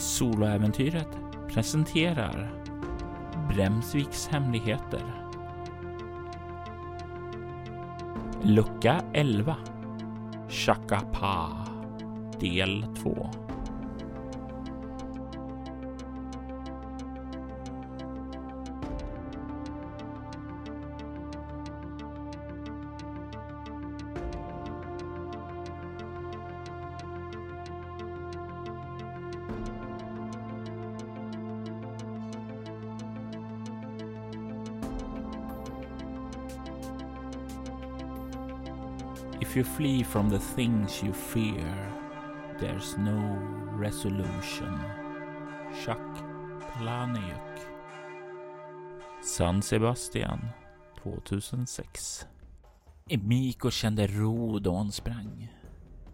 Soloäventyret presenterar Bremsviks hemligheter. Lucka 11 Chakapa Del 2 If you flee from the things you fear, there's no resolution. Chuck Palahniuk. San Sebastian 2006. Emiko kände ro då hon sprang.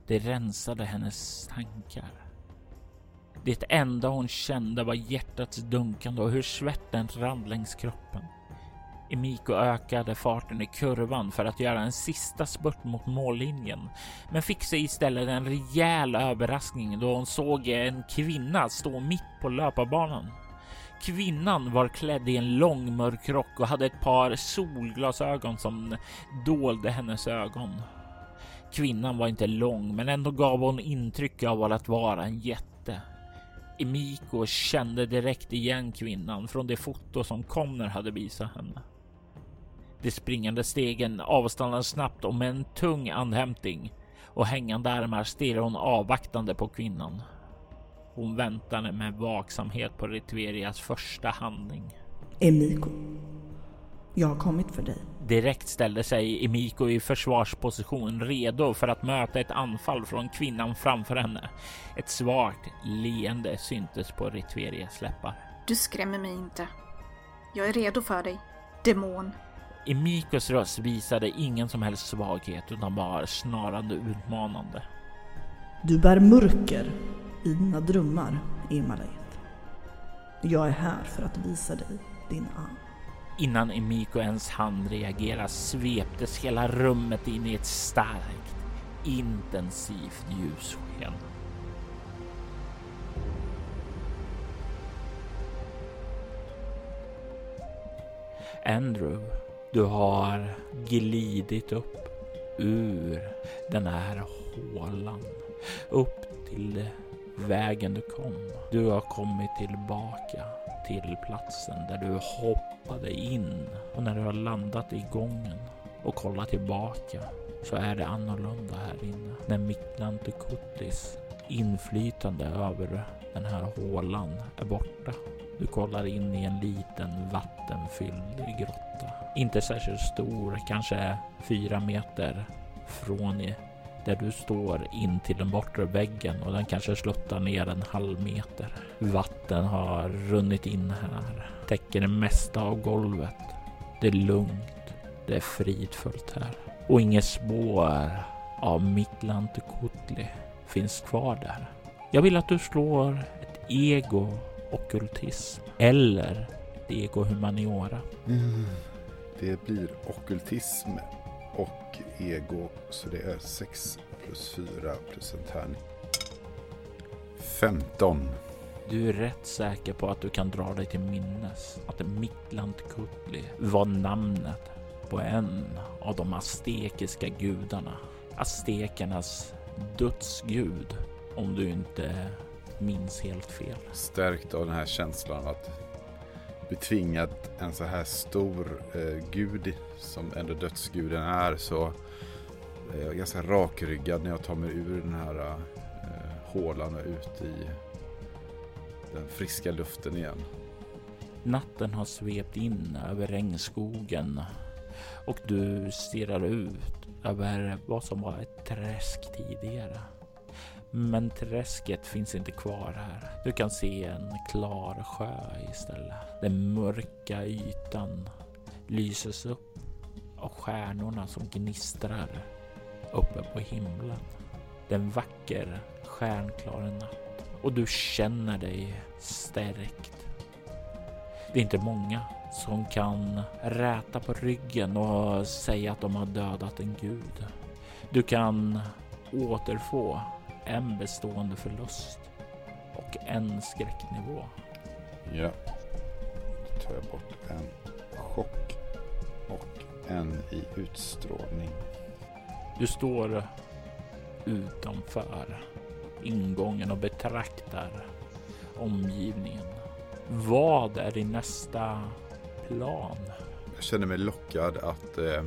Det rensade hennes tankar. Det enda hon kände var hjärtats dunkande och hur svetten rann längs kroppen. Emiko ökade farten i kurvan för att göra en sista spurt mot mållinjen, men fick sig istället en rejäl överraskning då hon såg en kvinna stå mitt på löparbanan. Kvinnan var klädd i en lång mörk rock och hade ett par solglasögon som dolde hennes ögon. Kvinnan var inte lång, men ändå gav hon intryck av att vara en jätte. Emiko kände direkt igen kvinnan från det foto som Connor hade visat henne. De springande stegen avstannade snabbt och med en tung andhämtning och hängande armar stirrade hon avvaktande på kvinnan. Hon väntade med vaksamhet på Ritverias första handling. Emiko, jag har kommit för dig. Direkt ställde sig Emiko i försvarsposition redo för att möta ett anfall från kvinnan framför henne. Ett svagt leende syntes på Ritverias läppar. Du skrämmer mig inte. Jag är redo för dig, demon. Emikos röst visade ingen som helst svaghet utan var snarare utmanande. Du bär mörker i dina drömmar, Irmaleit. Jag är här för att visa dig din arm. Innan Emiko ens hann reagera sveptes hela rummet in i ett starkt, intensivt ljussken. Andrew du har glidit upp ur den här hålan upp till vägen du kom. Du har kommit tillbaka till platsen där du hoppade in och när du har landat i gången och kollat tillbaka så är det annorlunda här inne. När Miklantukutlis inflytande över den här hålan är borta. Du kollar in i en liten vattenfylld grotta. Inte särskilt stor, kanske fyra meter från där du står in till den bortre väggen och den kanske sluttar ner en halv meter. Vatten har runnit in här, täcker det mesta av golvet. Det är lugnt, det är fridfullt här och inget spår av Miklantukutli finns kvar där. Jag vill att du slår ett ego okultism eller ett ego humaniora. Mm. Det blir okultism och ego så det är 6 plus 4 plus en tärning. 15. Du är rätt säker på att du kan dra dig till minnes att Miklantukutli var namnet på en av de aztekiska gudarna. Aztekernas dödsgud om du inte minns helt fel. Stärkt av den här känslan att betvingat en så här stor eh, gud som ändå dödsguden är så är jag ganska rakryggad när jag tar mig ur den här eh, hålan och ut i den friska luften igen. Natten har svept in över regnskogen och du stirrar ut över vad som var ett träsk tidigare. Men träsket finns inte kvar här. Du kan se en klar sjö istället. Den mörka ytan lyses upp av stjärnorna som gnistrar uppe på himlen. Det är en vacker stjärnklar natt och du känner dig stärkt. Det är inte många som kan räta på ryggen och säga att de har dödat en gud. Du kan återfå en bestående förlust och en skräcknivå. Ja. Då tar jag bort en chock och en i utstrålning. Du står utanför ingången och betraktar omgivningen. Vad är din nästa plan? Jag känner mig lockad att eh,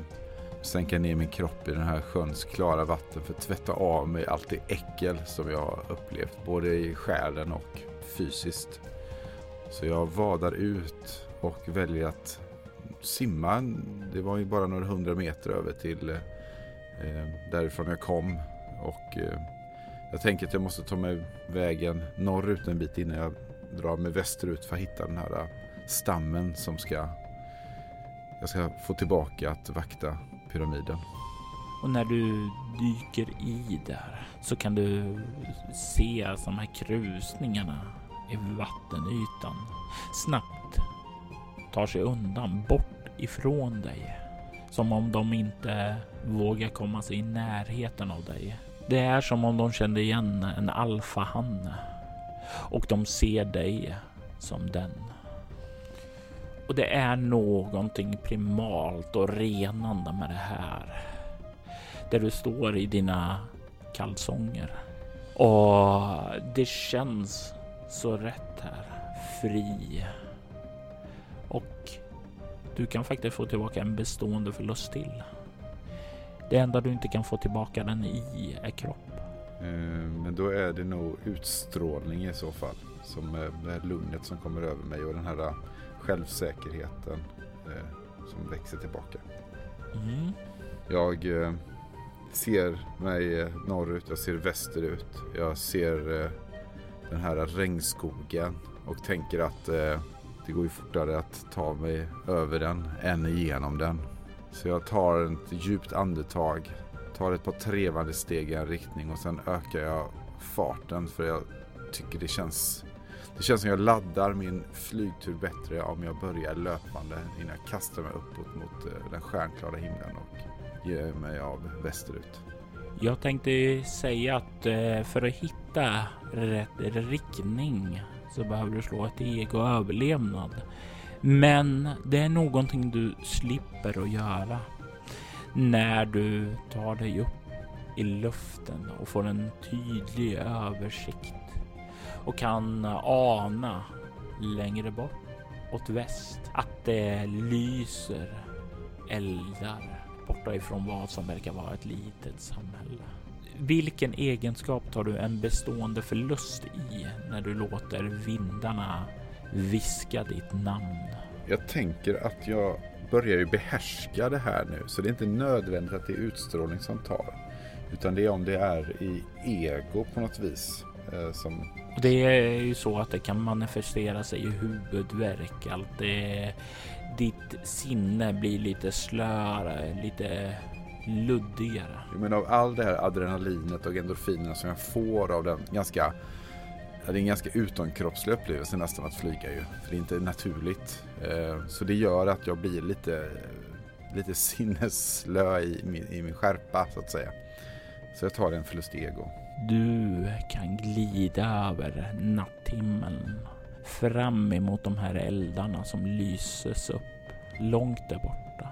sänka ner min kropp i den här sjöns klara vatten för att tvätta av mig allt det äckel som jag har upplevt både i själen och fysiskt. Så jag vadar ut och väljer att simma. Det var ju bara några hundra meter över till eh, därifrån jag kom och eh, jag tänker att jag måste ta mig vägen norrut en bit innan jag drar mig västerut för att hitta den här eh, stammen som ska jag ska få tillbaka att vakta pyramiden. Och när du dyker i där så kan du se de här krusningarna i vattenytan snabbt tar sig undan bort ifrån dig. Som om de inte vågar komma sig i närheten av dig. Det är som om de kände igen en alfahanne och de ser dig som den. Och det är någonting primalt och renande med det här. Där du står i dina kalsonger. Och det känns så rätt här. Fri. Och du kan faktiskt få tillbaka en bestående förlust till. Det enda du inte kan få tillbaka den i är kropp. Eh, men då är det nog utstrålning i så fall. Som det här lugnet som kommer över mig och den här självsäkerheten eh, som växer tillbaka. Mm. Jag eh, ser mig eh, norrut, jag ser västerut. Jag ser eh, den här regnskogen och tänker att eh, det går ju fortare att ta mig över den än igenom den. Så jag tar ett djupt andetag, tar ett par trevande steg i en riktning och sen ökar jag farten för jag tycker det känns det känns som jag laddar min flygtur bättre om jag börjar löpande innan jag kastar mig uppåt mot eh, den stjärnklara himlen och ger mig av västerut. Jag tänkte säga att eh, för att hitta rätt riktning så behöver du slå ett ego överlevnad. Men det är någonting du slipper att göra när du tar dig upp i luften och får en tydlig översikt och kan ana längre bort åt väst att det lyser eldar borta ifrån vad som verkar vara ett litet samhälle. Vilken egenskap tar du en bestående förlust i när du låter vindarna viska ditt namn? Jag tänker att jag börjar ju behärska det här nu så det är inte nödvändigt att det är utstrålning som tar. Utan det är om det är i ego på något vis eh, som det är ju så att det kan manifestera sig i huvudvärk. Allt det, ditt sinne blir lite slöare, lite luddigare. Men av all det här adrenalinet och endorfinerna som jag får av den ganska det är en ganska utomkroppslig upplevelse nästan att flyga ju. För det är inte naturligt. Eh, så det gör att jag blir lite, lite sinnesslö i min, i min skärpa så att säga. Så jag tar en förlust i ego. Du kan glida över natthimlen fram emot de här eldarna som lyses upp långt där borta.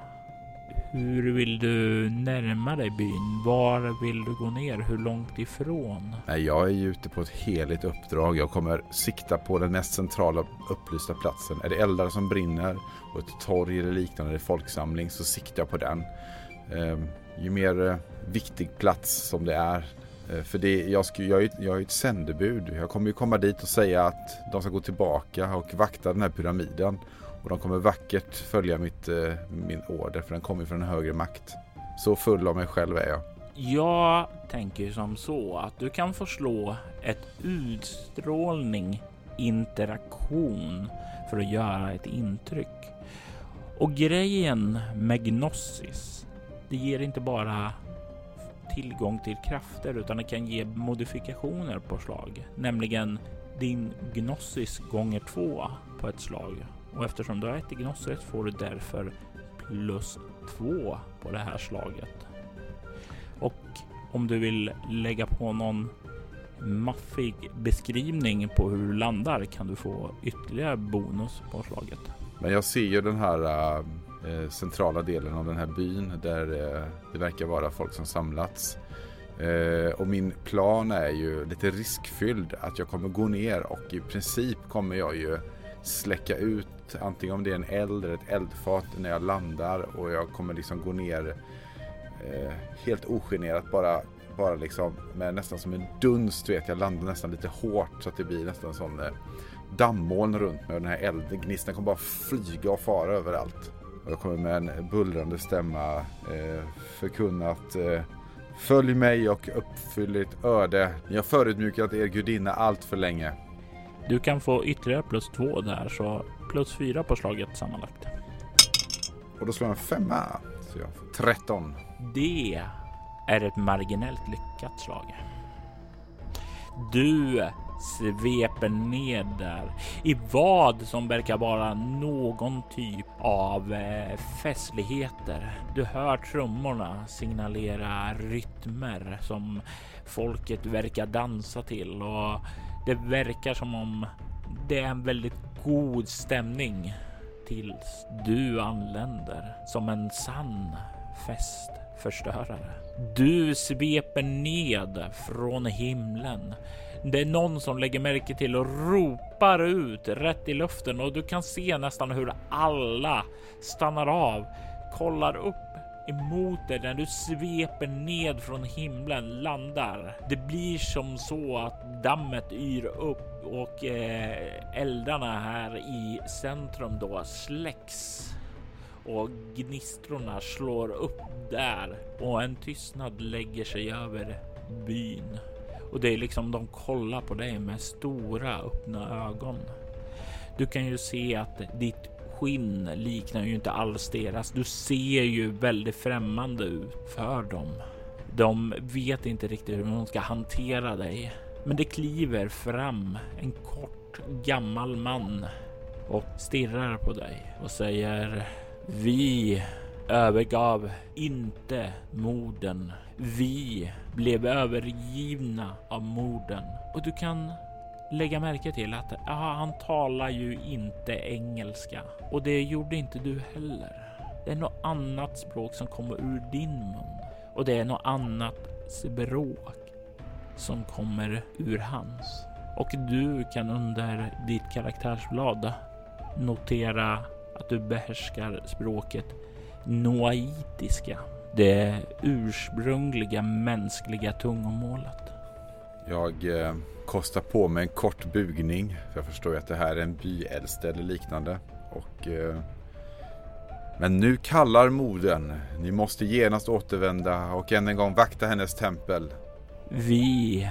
Hur vill du närma dig byn? Var vill du gå ner? Hur långt ifrån? Nej, jag är ju ute på ett heligt uppdrag. Jag kommer sikta på den mest centrala upplysta platsen. Är det eldar som brinner och ett torg eller liknande folksamling så siktar jag på den. Ehm, ju mer eh, viktig plats som det är Eh, för det, jag, skulle, jag, är, jag är ett sändebud. Jag kommer ju komma dit och säga att de ska gå tillbaka och vakta den här pyramiden. Och de kommer vackert följa mitt, eh, min order för den kommer från en högre makt. Så full av mig själv är jag. Jag tänker som så att du kan få slå ett utstrålning interaktion för att göra ett intryck. Och grejen med Gnosis, det ger inte bara tillgång till krafter utan det kan ge modifikationer på slag, nämligen din Gnosis gånger två på ett slag. Och eftersom du har ett i Gnosis får du därför plus två på det här slaget. Och om du vill lägga på någon maffig beskrivning på hur du landar kan du få ytterligare bonus på slaget. Men jag ser ju den här äh, Eh, centrala delen av den här byn där eh, det verkar vara folk som samlats. Eh, och min plan är ju lite riskfylld att jag kommer gå ner och i princip kommer jag ju släcka ut antingen om det är en eld eller ett eldfat när jag landar och jag kommer liksom gå ner eh, helt ogenerat bara bara liksom med nästan som en dunst vet jag landar nästan lite hårt så att det blir nästan som eh, dammoln runt mig och den här eldgnistan kommer bara flyga och fara överallt. Och jag kommer med en bullrande stämma eh, förkunna att eh, Följ mig och uppfyll ditt öde. Ni har förutmjukat er gudinna allt för länge. Du kan få ytterligare plus två där, så plus fyra på slaget sammanlagt. Och då slår jag en femma, så jag får 13. Det är ett marginellt lyckat slag. Du sveper ned där i vad som verkar vara någon typ av eh, festligheter. Du hör trummorna signalera rytmer som folket verkar dansa till och det verkar som om det är en väldigt god stämning tills du anländer som en sann festförstörare. Du sveper ned från himlen. Det är någon som lägger märke till och ropar ut rätt i luften och du kan se nästan hur alla stannar av, kollar upp emot dig när du sveper ned från himlen landar. Det blir som så att dammet yr upp och eh, eldarna här i centrum då släcks och gnistrorna slår upp där och en tystnad lägger sig över byn. Och det är liksom de kollar på dig med stora öppna ögon. Du kan ju se att ditt skinn liknar ju inte alls deras. Du ser ju väldigt främmande ut för dem. De vet inte riktigt hur de ska hantera dig. Men det kliver fram en kort gammal man och stirrar på dig och säger vi övergav inte morden. Vi blev övergivna av morden. Och du kan lägga märke till att aha, han talar ju inte engelska och det gjorde inte du heller. Det är något annat språk som kommer ur din mun och det är något annat språk som kommer ur hans. Och du kan under ditt karaktärsblad notera att du behärskar språket noaitiska, det ursprungliga mänskliga tungomålet. Jag eh, kostar på mig en kort bugning. För jag förstår ju att det här är en byäldste eller liknande. Och, eh, men nu kallar moden. Ni måste genast återvända och än en gång vakta hennes tempel. Vi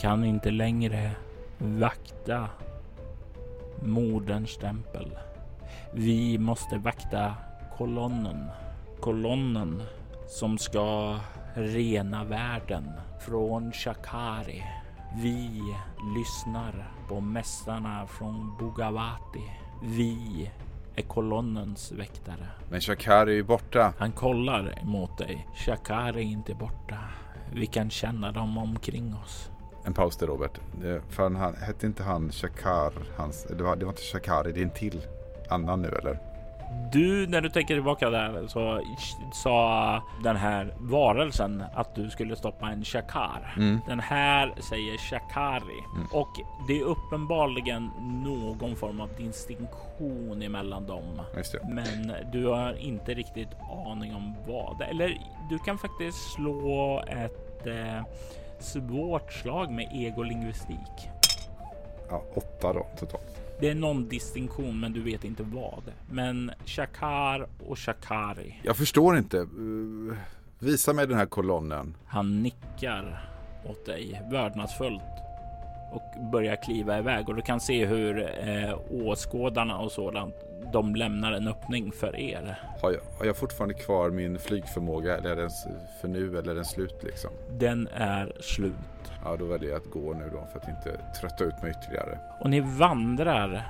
kan inte längre vakta moderns tempel. Vi måste vakta kolonnen. Kolonnen som ska rena världen från Shakari. Vi lyssnar på mästarna från Bugavati. Vi är kolonnens väktare. Men Shakari är borta. Han kollar mot dig. Shakari är inte borta. Vi kan känna dem omkring oss. En paus där Robert. För han, hette inte han Shakar? Hans, det, var, det var inte Shakari, det är en till annan nu eller? Du, när du tänker tillbaka där så sa den här varelsen att du skulle stoppa en shakar. Mm. Den här säger shakari mm. och det är uppenbarligen någon form av distinktion emellan dem. Men du har inte riktigt aning om vad. Eller du kan faktiskt slå ett eh, svårt slag med egolingvistik. Ja, åtta då totalt. Det är någon distinktion, men du vet inte vad. Men Shakar och Shakari. Jag förstår inte. Visa mig den här kolonnen. Han nickar åt dig vördnadsfullt och börjar kliva iväg och du kan se hur eh, åskådarna och sådant de lämnar en öppning för er. Har jag, har jag fortfarande kvar min flygförmåga eller är den för nu eller är den slut liksom? Den är slut. Ja, då väljer jag att gå nu då för att inte trötta ut mig ytterligare. Och ni vandrar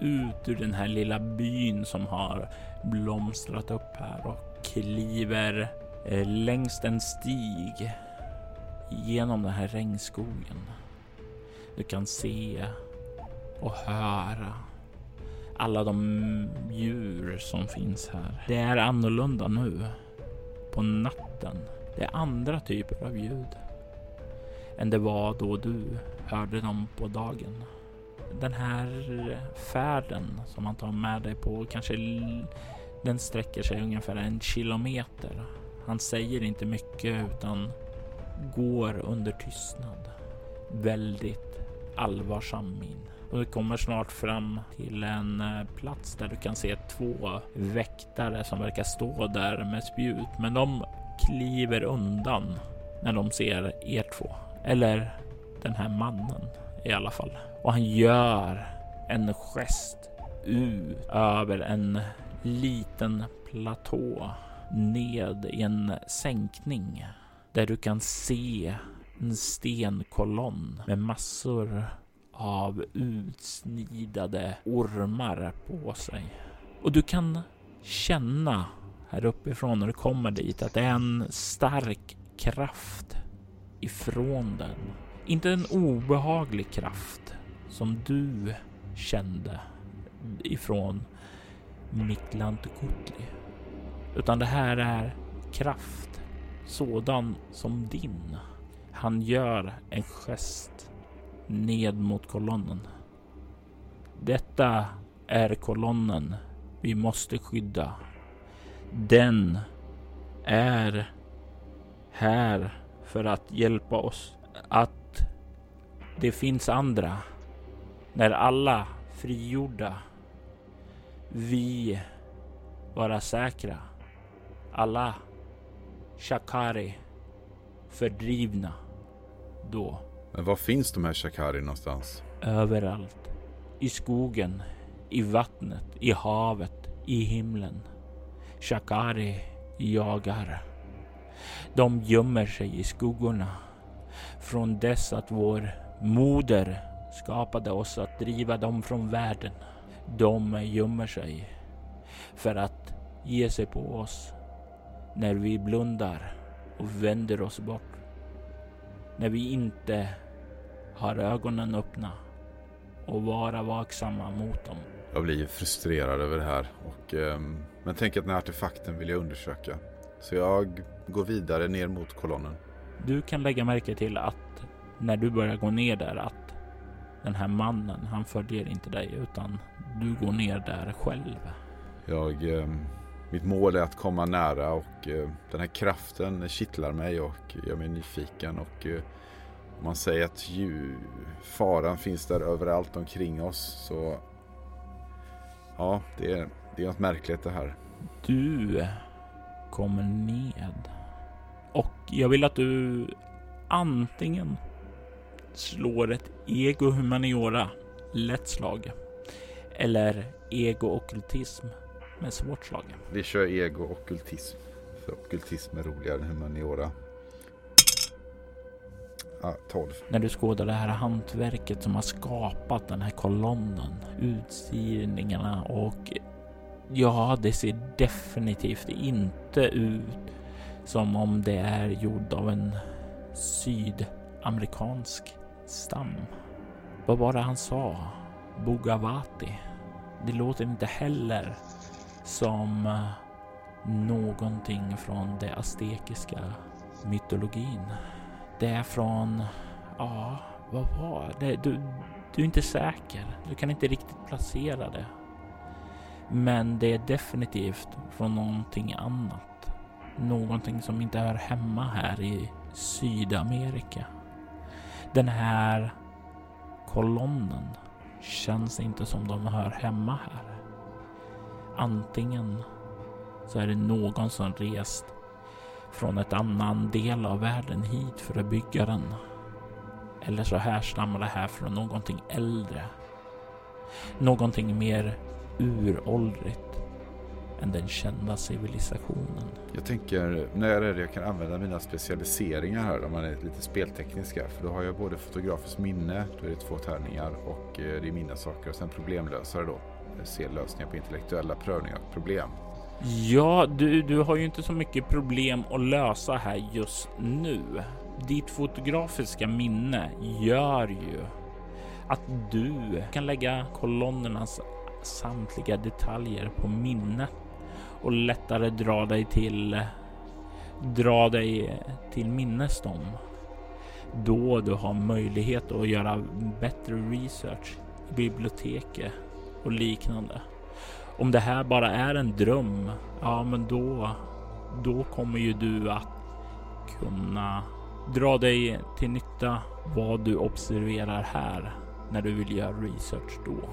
ut ur den här lilla byn som har blomstrat upp här och kliver eh, längs en stig genom den här regnskogen. Du kan se och höra alla de djur som finns här. Det är annorlunda nu på natten. Det är andra typer av ljud än det var då du hörde dem på dagen. Den här färden som man tar med dig på kanske den sträcker sig ungefär en kilometer. Han säger inte mycket utan går under tystnad. Väldigt allvarsam min. Och du kommer snart fram till en eh, plats där du kan se två väktare som verkar stå där med spjut. Men de kliver undan när de ser er två. Eller den här mannen i alla fall. Och han gör en gest ut över en liten platå ned i en sänkning där du kan se en stenkolonn med massor av utsnidade ormar på sig. Och du kan känna här uppifrån när du kommer dit att det är en stark kraft ifrån den. Inte en obehaglig kraft som du kände ifrån Miklantukutli. Utan det här är kraft sådan som din. Han gör en gest ned mot kolonnen. Detta är kolonnen vi måste skydda. Den är här för att hjälpa oss. Att det finns andra. När alla frigjorda. Vi vara säkra. Alla Shakari fördrivna då. Men var finns de här Shakari någonstans? Överallt. I skogen, i vattnet, i havet, i himlen. Shakari jagar. De gömmer sig i skuggorna. Från dess att vår moder skapade oss att driva dem från världen. De gömmer sig för att ge sig på oss när vi blundar och vänder oss bort. När vi inte har ögonen öppna och vara vaksamma mot dem. Jag blir frustrerad över det här. Och, eh, men tänk att den här artefakten vill jag undersöka. Så jag går vidare ner mot kolonnen. Du kan lägga märke till att när du börjar gå ner där att den här mannen, han följer inte dig utan du går ner där själv. Jag, eh, mitt mål är att komma nära och eh, den här kraften kittlar mig och gör mig nyfiken. Och eh, man säger att ju, faran finns där överallt omkring oss. Så ja, det är, det är något märkligt det här. Du kommer ned. Och jag vill att du antingen slår ett ego humaniora lätt slag eller ego ockultism med svårt slag. Vi kör ego ockultism. För ockultism är roligare än humaniora. 12. När du skådar det här hantverket som har skapat den här kolonnen, utstigningarna och ja, det ser definitivt inte ut som om det är gjord av en sydamerikansk stam. Vad var det han sa? Bogavati. Det låter inte heller som eh, någonting från det aztekiska mytologin. Det är från, ja, vad var det? Du, du är inte säker. Du kan inte riktigt placera det. Men det är definitivt från någonting annat. Någonting som inte hör hemma här i Sydamerika. Den här kolonnen känns inte som de hör hemma här. Antingen så är det någon som rest från ett annan del av världen hit för att bygga den. Eller så härstammar det här från någonting äldre. Någonting mer uråldrigt än den kända civilisationen. Jag tänker, när är det jag kan använda mina specialiseringar här om man är lite speltekniska? För då har jag både fotografiskt minne, då är det två tärningar och eh, det är mina saker och sen problemlösare då. Se lösningar på intellektuella prövningar och problem. Ja, du, du har ju inte så mycket problem att lösa här just nu. ditt fotografiska minne gör ju att du kan lägga kolonnernas samtliga detaljer på minnet och lättare dra dig till dra dig till minnes dem. Då du har möjlighet att göra bättre research i biblioteket och liknande. Om det här bara är en dröm, ja men då, då kommer ju du att kunna dra dig till nytta vad du observerar här när du vill göra research då.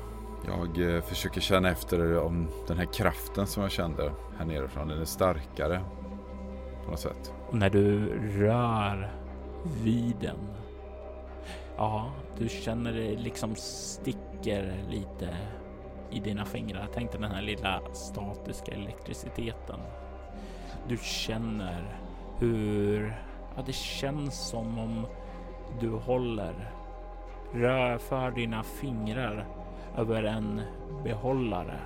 Jag eh, försöker känna efter om den här kraften som jag kände här nerifrån, den är starkare på något sätt. Och när du rör vid den, ja, du känner det liksom sticker lite i dina fingrar. Tänk dig den här lilla statiska elektriciteten. Du känner hur, ja, det känns som om du håller, rör för dina fingrar över en behållare.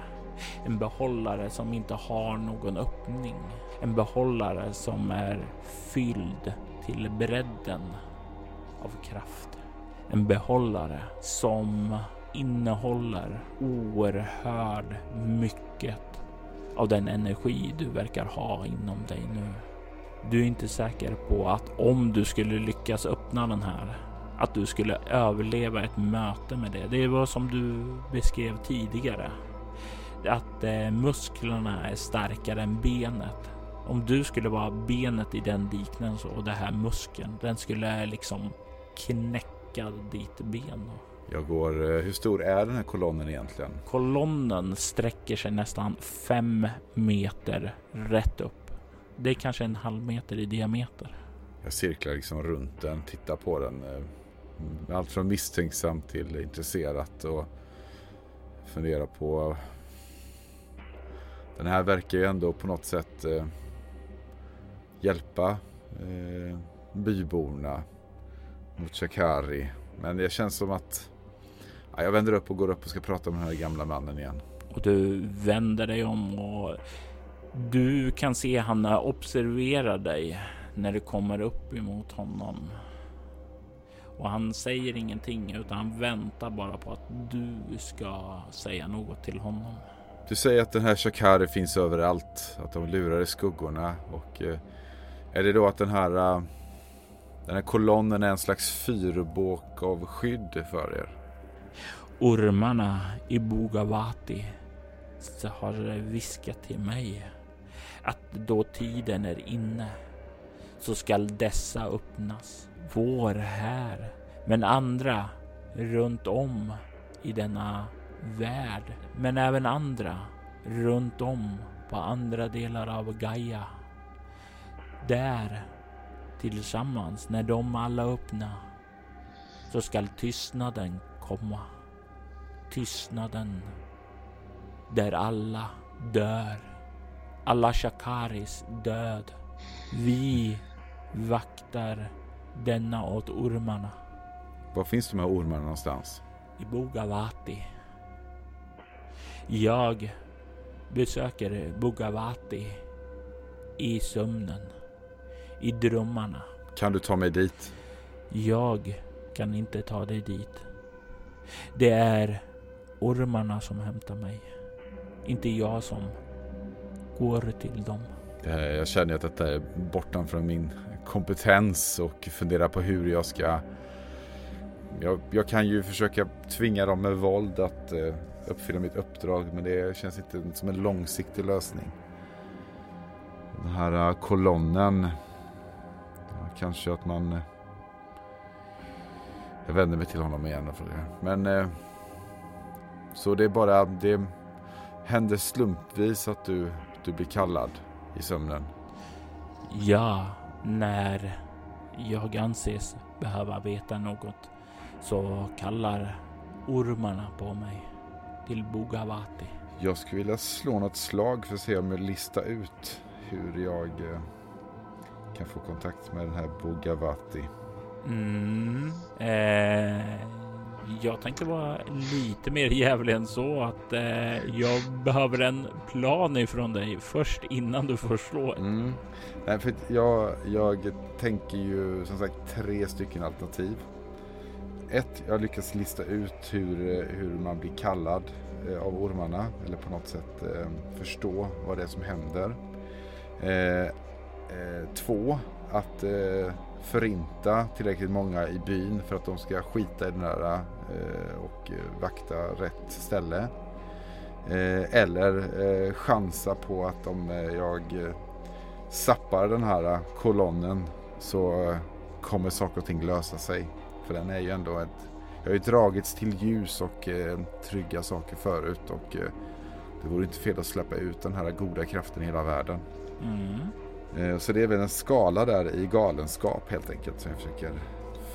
En behållare som inte har någon öppning. En behållare som är fylld till bredden av kraft. En behållare som innehåller oerhört mycket av den energi du verkar ha inom dig nu. Du är inte säker på att om du skulle lyckas öppna den här, att du skulle överleva ett möte med det. Det var som du beskrev tidigare. Att eh, musklerna är starkare än benet. Om du skulle vara benet i den liknelsen och det här muskeln, den skulle liksom knäcka ditt ben. Jag går, eh, hur stor är den här kolonnen egentligen? Kolonnen sträcker sig nästan fem meter rätt upp. Det är kanske en halv meter i diameter. Jag cirklar liksom runt den, tittar på den. eh, Allt från misstänksam till intresserat och funderar på... Den här verkar ju ändå på något sätt eh, hjälpa byborna mot Shakari. Men det känns som att ja, jag vänder upp och går upp och ska prata med den här gamla mannen igen. Och du vänder dig om och du kan se han observerar dig när du kommer upp emot honom. Och han säger ingenting utan han väntar bara på att du ska säga något till honom. Du säger att den här Shakari finns överallt, att de lurar i skuggorna och eh, är det då att den här eh, den här kolonnen är en slags fyrbåk av skydd för er? Ormarna i Bogavati har viskat till mig att då tiden är inne så skall dessa öppnas. Vår här, men andra runt om i denna värld, men även andra runt om på andra delar av Gaia. Där tillsammans, när de alla öppna, så skall tystnaden komma. Tystnaden där alla dör. Alla Shakaris död. Vi vaktar denna åt ormarna Var finns de här ormarna någonstans? i Bogavati. Jag besöker Bogavati i sömnen, i drömmarna. Kan du ta mig dit? Jag kan inte ta dig dit. Det är ormarna som hämtar mig. Inte jag som går till dem. Eh, jag känner att detta är bortanför min kompetens och funderar på hur jag ska... Jag, jag kan ju försöka tvinga dem med våld att eh, uppfylla mitt uppdrag men det känns inte som en långsiktig lösning. Den här eh, kolonnen. Kanske att man... Jag vänder mig till honom igen och frågar. Men... Så det är bara... Det händer slumpvis att du, du blir kallad i sömnen. Ja, när jag anses behöva veta något så kallar ormarna på mig till Bogavati. Jag skulle vilja slå något slag för att se om jag listar ut hur jag eh, kan få kontakt med den här Bogavati. Mm. Eh, jag tänkte vara lite mer jävlig än så att eh, jag behöver en plan ifrån dig först innan du får slå. Mm. Nej, för jag, jag tänker ju som sagt tre stycken alternativ. Ett, jag lyckas lista ut hur, eh, hur man blir kallad eh, av ormarna eller på något sätt eh, förstå vad det är som händer. Eh, eh, två, att eh, förinta tillräckligt många i byn för att de ska skita i den där eh, och vakta rätt ställe. Eh, eller eh, chansa på att om jag sappar den här kolonnen så kommer saker och ting lösa sig. För den är ju ändå ett... Jag har ju dragits till ljus och eh, trygga saker förut och eh, det vore inte fel att släppa ut den här goda kraften i hela världen. Mm. Eh, så det är väl en skala där i galenskap helt enkelt som jag försöker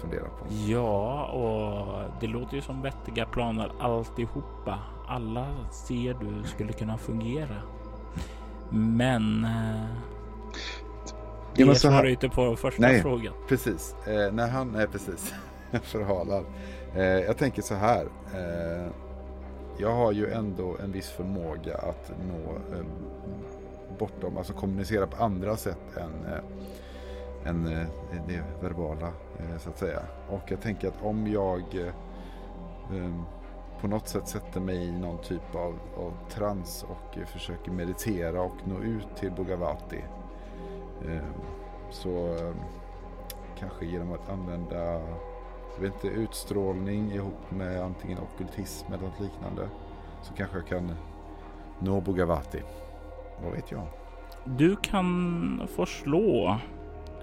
fundera på. Ja, och det låter ju som vettiga planer alltihopa. Alla ser du skulle kunna fungera. Men... Eh, det ja, svarar ju inte på första nej, frågan. Precis. Eh, när han... Nej, precis. förhalar. Eh, jag tänker så här. Eh, jag har ju ändå en viss förmåga att nå eh, bortom, alltså kommunicera på andra sätt än, eh, än eh, det verbala eh, så att säga. Och jag tänker att om jag eh, ehm, på något sätt sätter mig i någon typ av, av trans och försöker meditera och nå ut till Bugavati ehm, Så kanske genom att använda jag vet inte, utstrålning ihop med antingen okultism eller något liknande. Så kanske jag kan nå Bugavati. Vad vet jag? Du kan få slå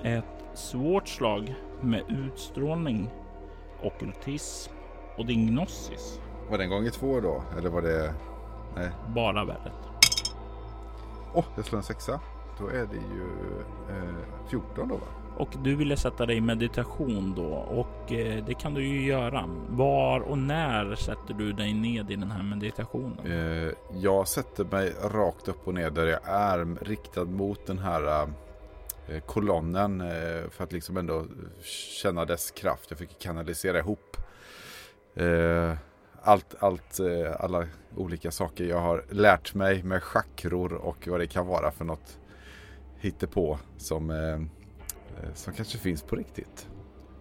ett svårt slag med utstrålning, okultism och din gnosis. Var det gånger två då? Eller var det... Nej. Bara värdet. Åh, oh, jag slår en sexa. Då är det ju eh, 14 då va? Och du ville sätta dig i meditation då och eh, det kan du ju göra. Var och när sätter du dig ned i den här meditationen? Eh, jag sätter mig rakt upp och ner där jag är riktad mot den här eh, Eh, kolonnen eh, för att liksom ändå känna dess kraft. Jag fick kanalisera ihop eh, allt, allt, alla olika saker jag har lärt mig med chakror och vad det kan vara för något hittepå som som kanske finns på riktigt.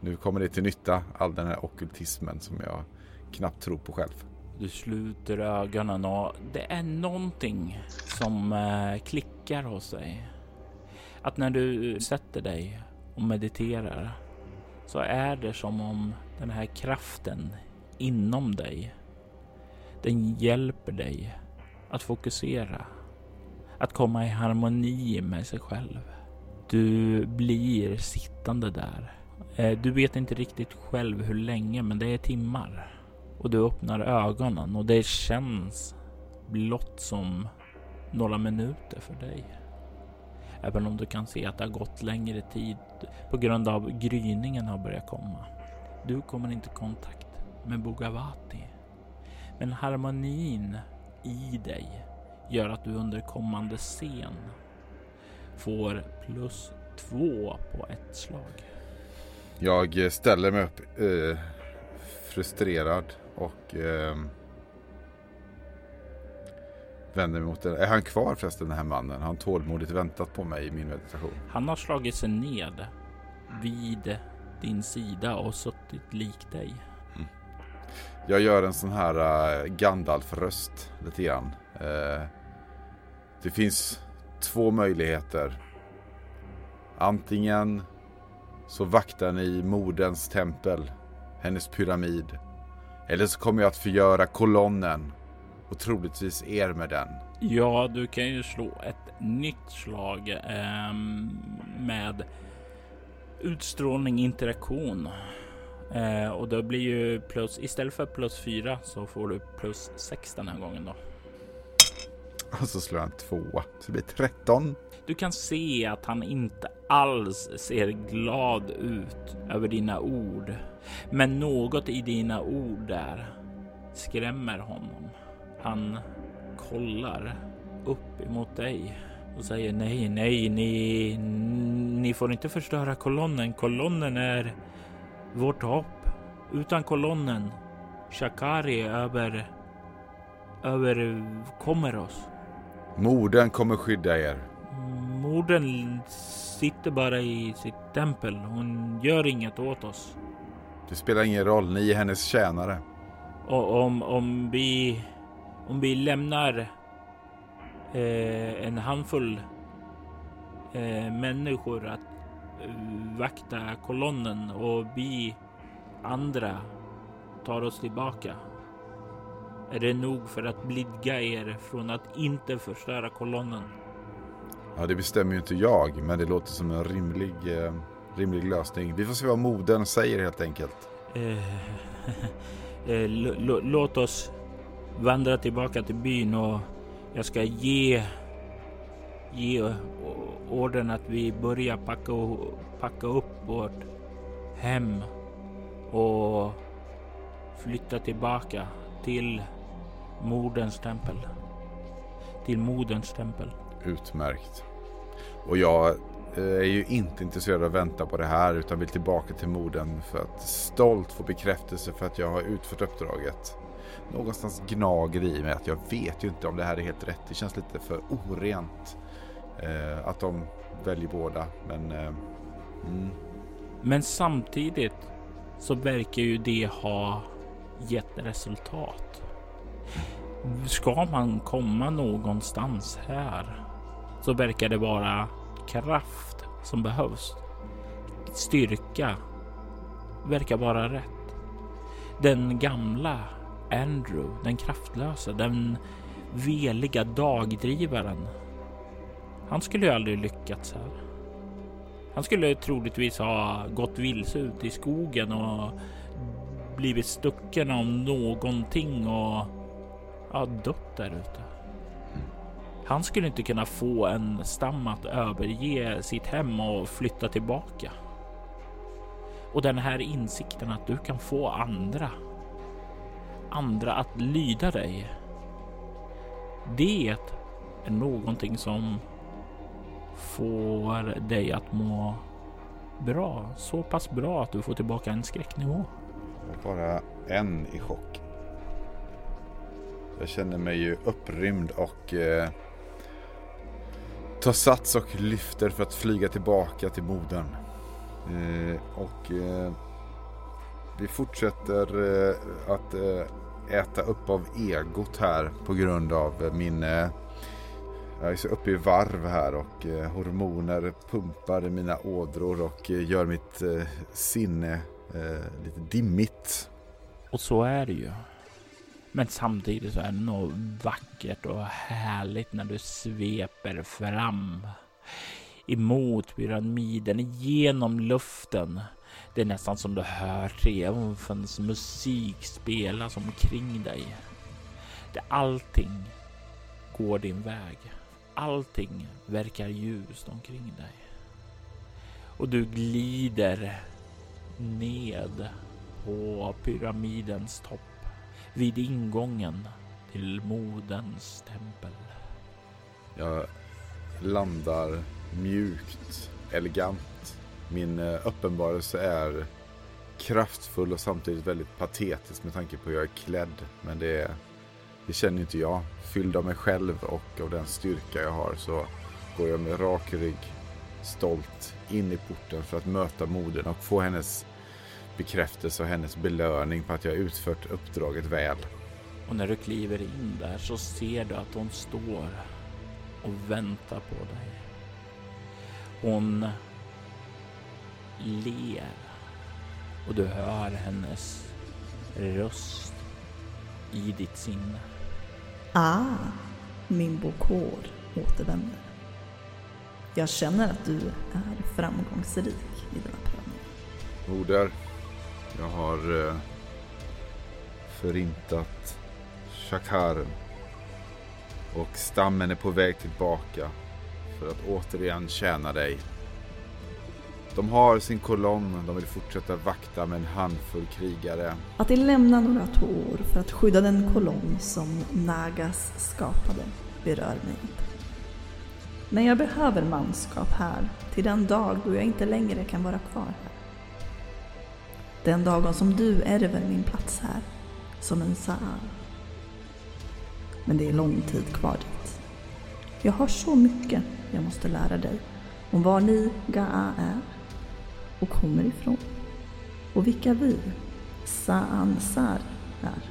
Nu kommer det till nytta, all den här okultismen som jag knappt tror på själv. Du sluter ögonen och det är någonting som klickar hos dig. Att när du sätter dig och mediterar så är det som om den här kraften inom dig, den hjälper dig att fokusera, att komma i harmoni med sig själv. Du blir sittande där. Eh, du vet inte riktigt själv hur länge, men det är timmar. Och du öppnar ögonen och det känns blott som några minuter för dig. Även om du kan se att det har gått längre tid på grund av gryningen har börjat komma. Du kommer inte i kontakt med Bogavati. Men harmonin i dig gör att du under kommande scen får plus två på ett slag. Jag ställer mig upp eh, frustrerad och eh, vänder mig mot den. Är han kvar förresten den här mannen? Har han tålmodigt väntat på mig i min meditation? Han har slagit sig ned vid din sida och suttit lik dig. Mm. Jag gör en sån här uh, Gandalf-röst lite grann. Uh, det finns två möjligheter. Antingen så vaktar ni moderns tempel, hennes pyramid. Eller så kommer jag att förgöra kolonnen och troligtvis er med den. Ja, du kan ju slå ett nytt slag eh, med utstrålning interaktion. Eh, och det blir ju plus istället för plus fyra så får du plus sex den här gången då. Och så slår han två, så det blir 13. Du kan se att han inte alls ser glad ut över dina ord. Men något i dina ord där skrämmer honom. Han kollar upp emot dig och säger nej, nej, ni, ni får inte förstöra kolonnen. Kolonnen är vårt hopp. Utan kolonnen Shakari över... överkommer oss. Morden kommer skydda er. Morden sitter bara i sitt tempel. Hon gör inget åt oss. Det spelar ingen roll, ni är hennes tjänare. Och om, om vi... Om vi lämnar eh, en handfull eh, människor att eh, vakta kolonnen och vi andra tar oss tillbaka. Är det nog för att blidga er från att inte förstöra kolonnen? Ja, det bestämmer ju inte jag, men det låter som en rimlig, eh, rimlig lösning. Vi får se vad moden säger helt enkelt. Eh, eh, låt oss vandra tillbaka till byn och jag ska ge, ge orden att vi börjar packa, packa upp vårt hem och flytta tillbaka till moderns tempel. Till moderns tempel. Utmärkt. Och jag eh, är ju inte intresserad av att vänta på det här utan vill tillbaka till moden för att stolt få bekräftelse för att jag har utfört uppdraget. Någonstans gnager i mig att jag vet ju inte om det här är helt rätt. Det känns lite för orent eh, att de väljer båda. Men, eh, mm. men samtidigt så verkar ju det ha gett resultat. Ska man komma någonstans här så verkar det vara kraft som behövs. Styrka verkar vara rätt. Den gamla Andrew, den kraftlösa, den veliga dagdrivaren. Han skulle ju aldrig lyckats här. Han skulle troligtvis ha gått vilse ut i skogen och blivit stucken av någonting och ja, dött där ute. Han skulle inte kunna få en stam att överge sitt hem och flytta tillbaka. Och den här insikten att du kan få andra, andra att lyda dig. Det är någonting som får dig att må bra. Så pass bra att du får tillbaka en skräcknivå. Bara en i chock. Jag känner mig ju upprymd och eh, tar sats och lyfter för att flyga tillbaka till modern. Eh, och eh, vi fortsätter eh, att eh, äta upp av egot här på grund av eh, min eh, jag är så uppe i varv här och eh, hormoner pumpar i mina ådror och eh, gör mitt eh, sinne eh, lite dimmigt. Och så är det ju. Men samtidigt så är det nog vackert och härligt när du sveper fram emot pyramiden genom luften. Det är nästan som du hör triumfens musik spelas alltså omkring dig. Det allting går din väg. Allting verkar ljust omkring dig. Och du glider ned på pyramidens topp vid ingången till modens tempel. Jag landar mjukt, elegant. Min eh, uppenbarelse är kraftfull och samtidigt väldigt patetisk med tanke på hur jag är klädd. Men det, det känner inte jag. Fylld av mig själv och av den styrka jag har så går jag med rak rygg stolt in i porten för att möta modern och få hennes bekräftelse och hennes belöning på att jag utfört uppdraget väl. Och när du kliver in där så ser du att hon står och väntar på dig. Hon ler och du hör hennes röst i ditt sinne. Ah, min bokår återvänder. Jag känner att du är framgångsrik i denna prövning. Moder, jag har eh, förintat Shakaren. Och stammen är på väg tillbaka för att återigen tjäna dig. De har sin kolonn, de vill fortsätta vakta med en handfull krigare. Att de lämnar några tår för att skydda den kolonn som Nagas skapade berör mig inte. Men jag behöver manskap här till den dag då jag inte längre kan vara kvar här. Den dagen som du ärver min plats här som en Saar. Men det är lång tid kvar dit. Jag har så mycket jag måste lära dig om var ni Gaa är och kommer ifrån. Och vilka vi, Saansar, är.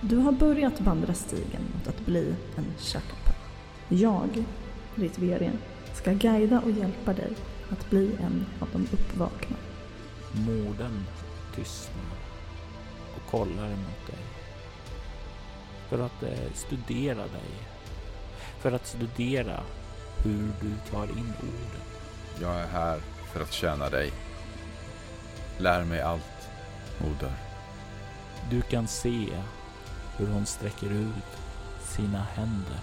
Du har börjat vandra stigen mot att bli en Shakapa. Jag, Ritverien, ska guida och hjälpa dig att bli en av de uppvakna. Morden tystnar och kollar mot dig. För att eh, studera dig. För att studera hur du tar in orden. Jag är här för att tjäna dig. Lär mig allt, moder. Du kan se hur hon sträcker ut sina händer.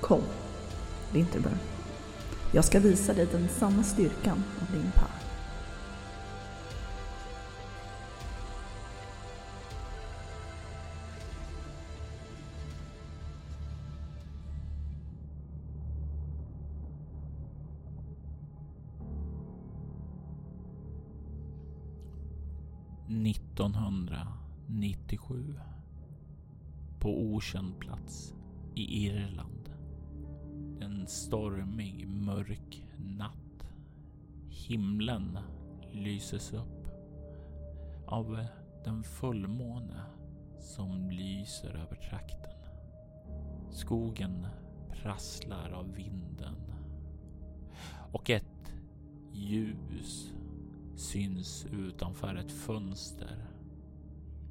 Kom, Winterburn. Jag ska visa dig den sanna styrkan av din par. 1987 På okänd plats i Irland. En stormig, mörk natt. Himlen lyses upp av den fullmåne som lyser över trakten. Skogen prasslar av vinden och ett ljus syns utanför ett fönster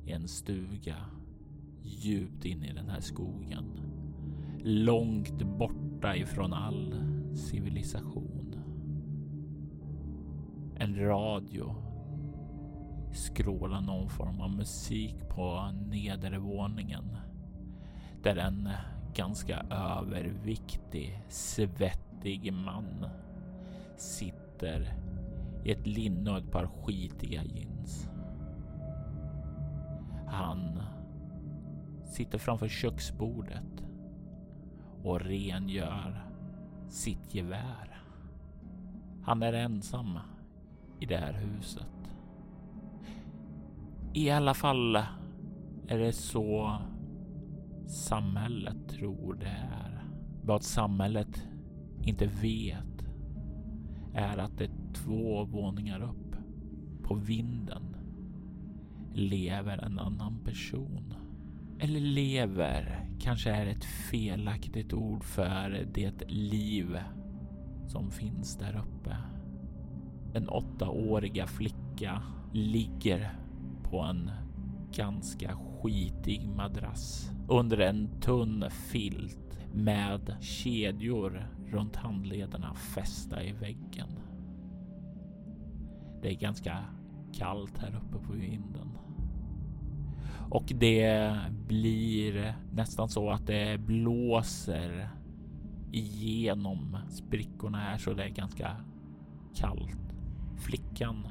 en stuga djupt inne i den här skogen. Långt borta ifrån all civilisation. En radio skrålar någon form av musik på nedervåningen. Där en ganska överviktig, svettig man sitter i ett linne och ett par skitiga jeans. Han sitter framför köksbordet och rengör sitt gevär. Han är ensam i det här huset. I alla fall är det så samhället tror det är. Vad samhället inte vet är att det är två våningar upp på vinden lever en annan person. Eller lever kanske är ett felaktigt ord för det liv som finns där uppe. Den åttaåriga flicka ligger på en ganska skitig madrass under en tunn filt med kedjor runt handlederna fästa i väggen. Det är ganska kallt här uppe på vinden. Och det blir nästan så att det blåser igenom sprickorna här så det är ganska kallt. Flickan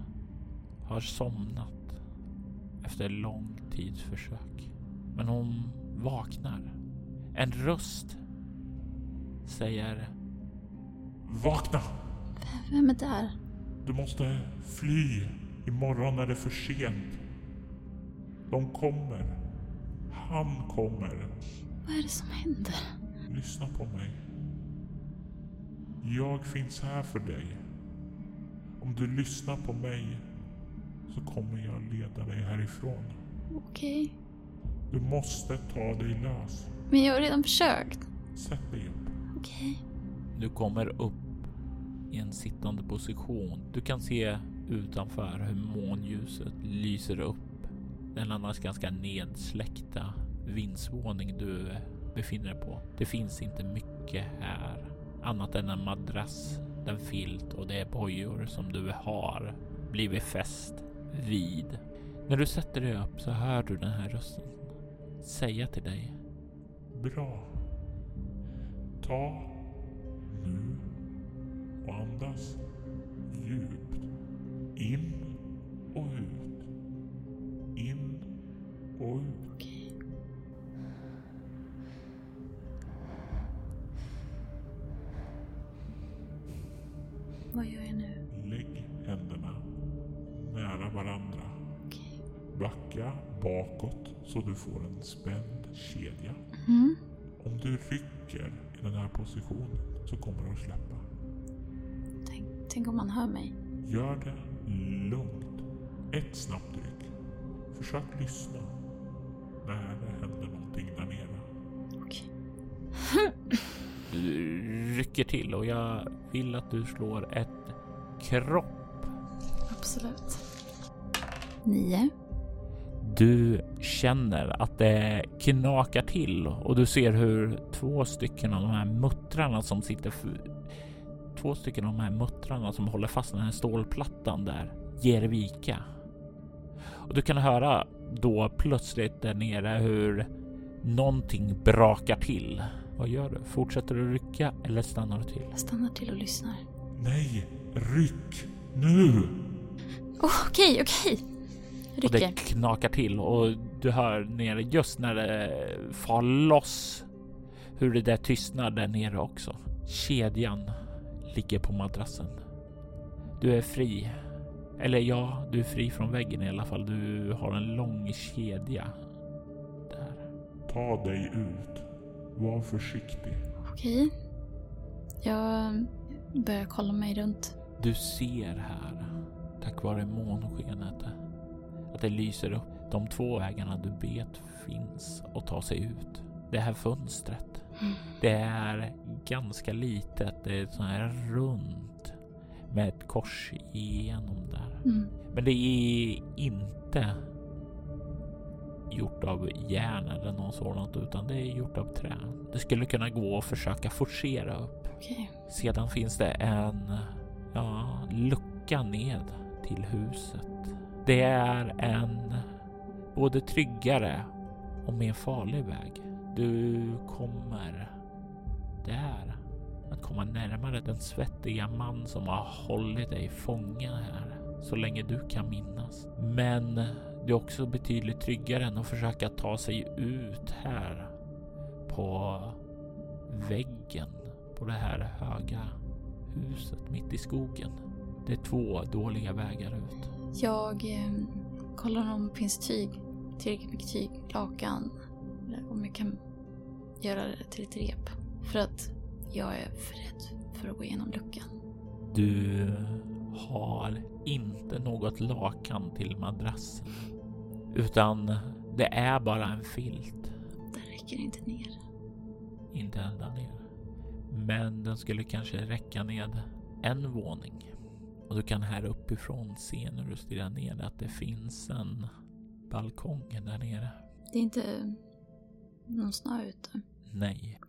har somnat efter lång tids försök. Men hon vaknar. En röst säger Vakna! Vem är där? Du måste fly. Imorgon är det för sent. De kommer. Han kommer. Vad är det som händer? Lyssna på mig. Jag finns här för dig. Om du lyssnar på mig så kommer jag leda dig härifrån. Okej. Du måste ta dig lös. Men jag har redan försökt. Sätt dig upp. Okej. Du kommer upp i en sittande position. Du kan se utanför hur månljuset lyser upp den annars ganska nedsläckta vindsvåning du befinner dig på. Det finns inte mycket här annat än en madrass, en filt och det är bojor som du har blivit fäst vid. När du sätter dig upp så hör du den här rösten säga till dig. Bra. Ta nu och andas djupt. In och ut. In och ut. Okej. Vad gör jag nu? Lägg händerna nära varandra. Okej. Backa bakåt så du får en spänd kedja. Mm. Om du rycker i den här positionen så kommer du att släppa. Tänk, tänk om man hör mig. Gör det lugnt. Ett snabbt ryck. Försök lyssna när det händer någonting där nere. Okej. Du rycker till och jag vill att du slår ett kropp. Absolut. Nio. Du känner att det knakar till och du ser hur två stycken av de här muttrarna som sitter Två stycken av de här muttrarna som håller fast den här stålplattan där ger vika. Och du kan höra då plötsligt där nere hur någonting brakar till. Vad gör du? Fortsätter du rycka eller stannar du till? Jag stannar till och lyssnar. Nej, ryck nu! Oh, okej, okej. Och det Rycker. knakar till och du hör nere just när det far loss hur det där tystnar där nere också. Kedjan ligger på madrassen. Du är fri. Eller ja, du är fri från väggen i alla fall. Du har en lång kedja där. Ta dig ut. Var försiktig. Okej. Jag börjar kolla mig runt. Du ser här, tack vare månskenet, att det lyser upp de två vägarna du vet finns att ta sig ut. Det här fönstret. Det är ganska litet. Det är så här runt med ett kors igenom där. Mm. Men det är inte gjort av järn eller något sådant utan det är gjort av trä. Det skulle kunna gå att försöka forcera upp. Okej. Sedan finns det en ja, lucka ned till huset. Det är en både tryggare och mer farlig väg. Du kommer där att komma närmare den svettiga man som har hållit dig fången här så länge du kan minnas. Men det är också betydligt tryggare än att försöka ta sig ut här på väggen på det här höga huset mitt i skogen. Det är två dåliga vägar ut. Jag eh, kollar om det finns tyg. Tillräckligt mycket tyg. Lakan. Eller om jag kan göra det till ett rep. För att jag är för rädd för att gå igenom luckan. Du har inte något lakan till madrassen. Utan det är bara en filt. Den räcker inte ner. Inte ända ner. Men den skulle kanske räcka ned en våning. Och du kan här uppifrån se när du stirrar ner att det finns en balkong där nere. Det är inte någon snö ute. Nej.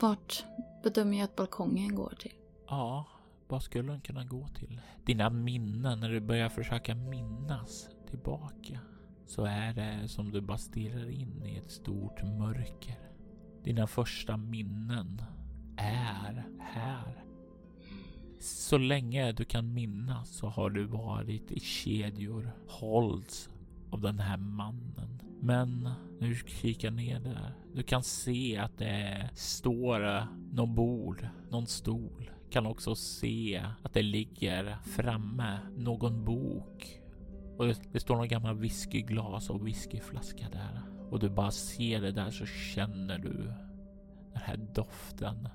Vart bedömer jag att balkongen går till? Ja, vad skulle den kunna gå till? Dina minnen, när du börjar försöka minnas tillbaka så är det som du bara stirrar in i ett stort mörker. Dina första minnen är här. Så länge du kan minnas så har du varit i kedjor, hålls av den här mannen. Men nu kikar ner där, du kan se att det står eh, något bord, någon stol. Kan också se att det ligger framme någon bok. Och det, står någon gammal whiskyglas och whiskyflaska där. Och du bara ser det där så känner du den här doften.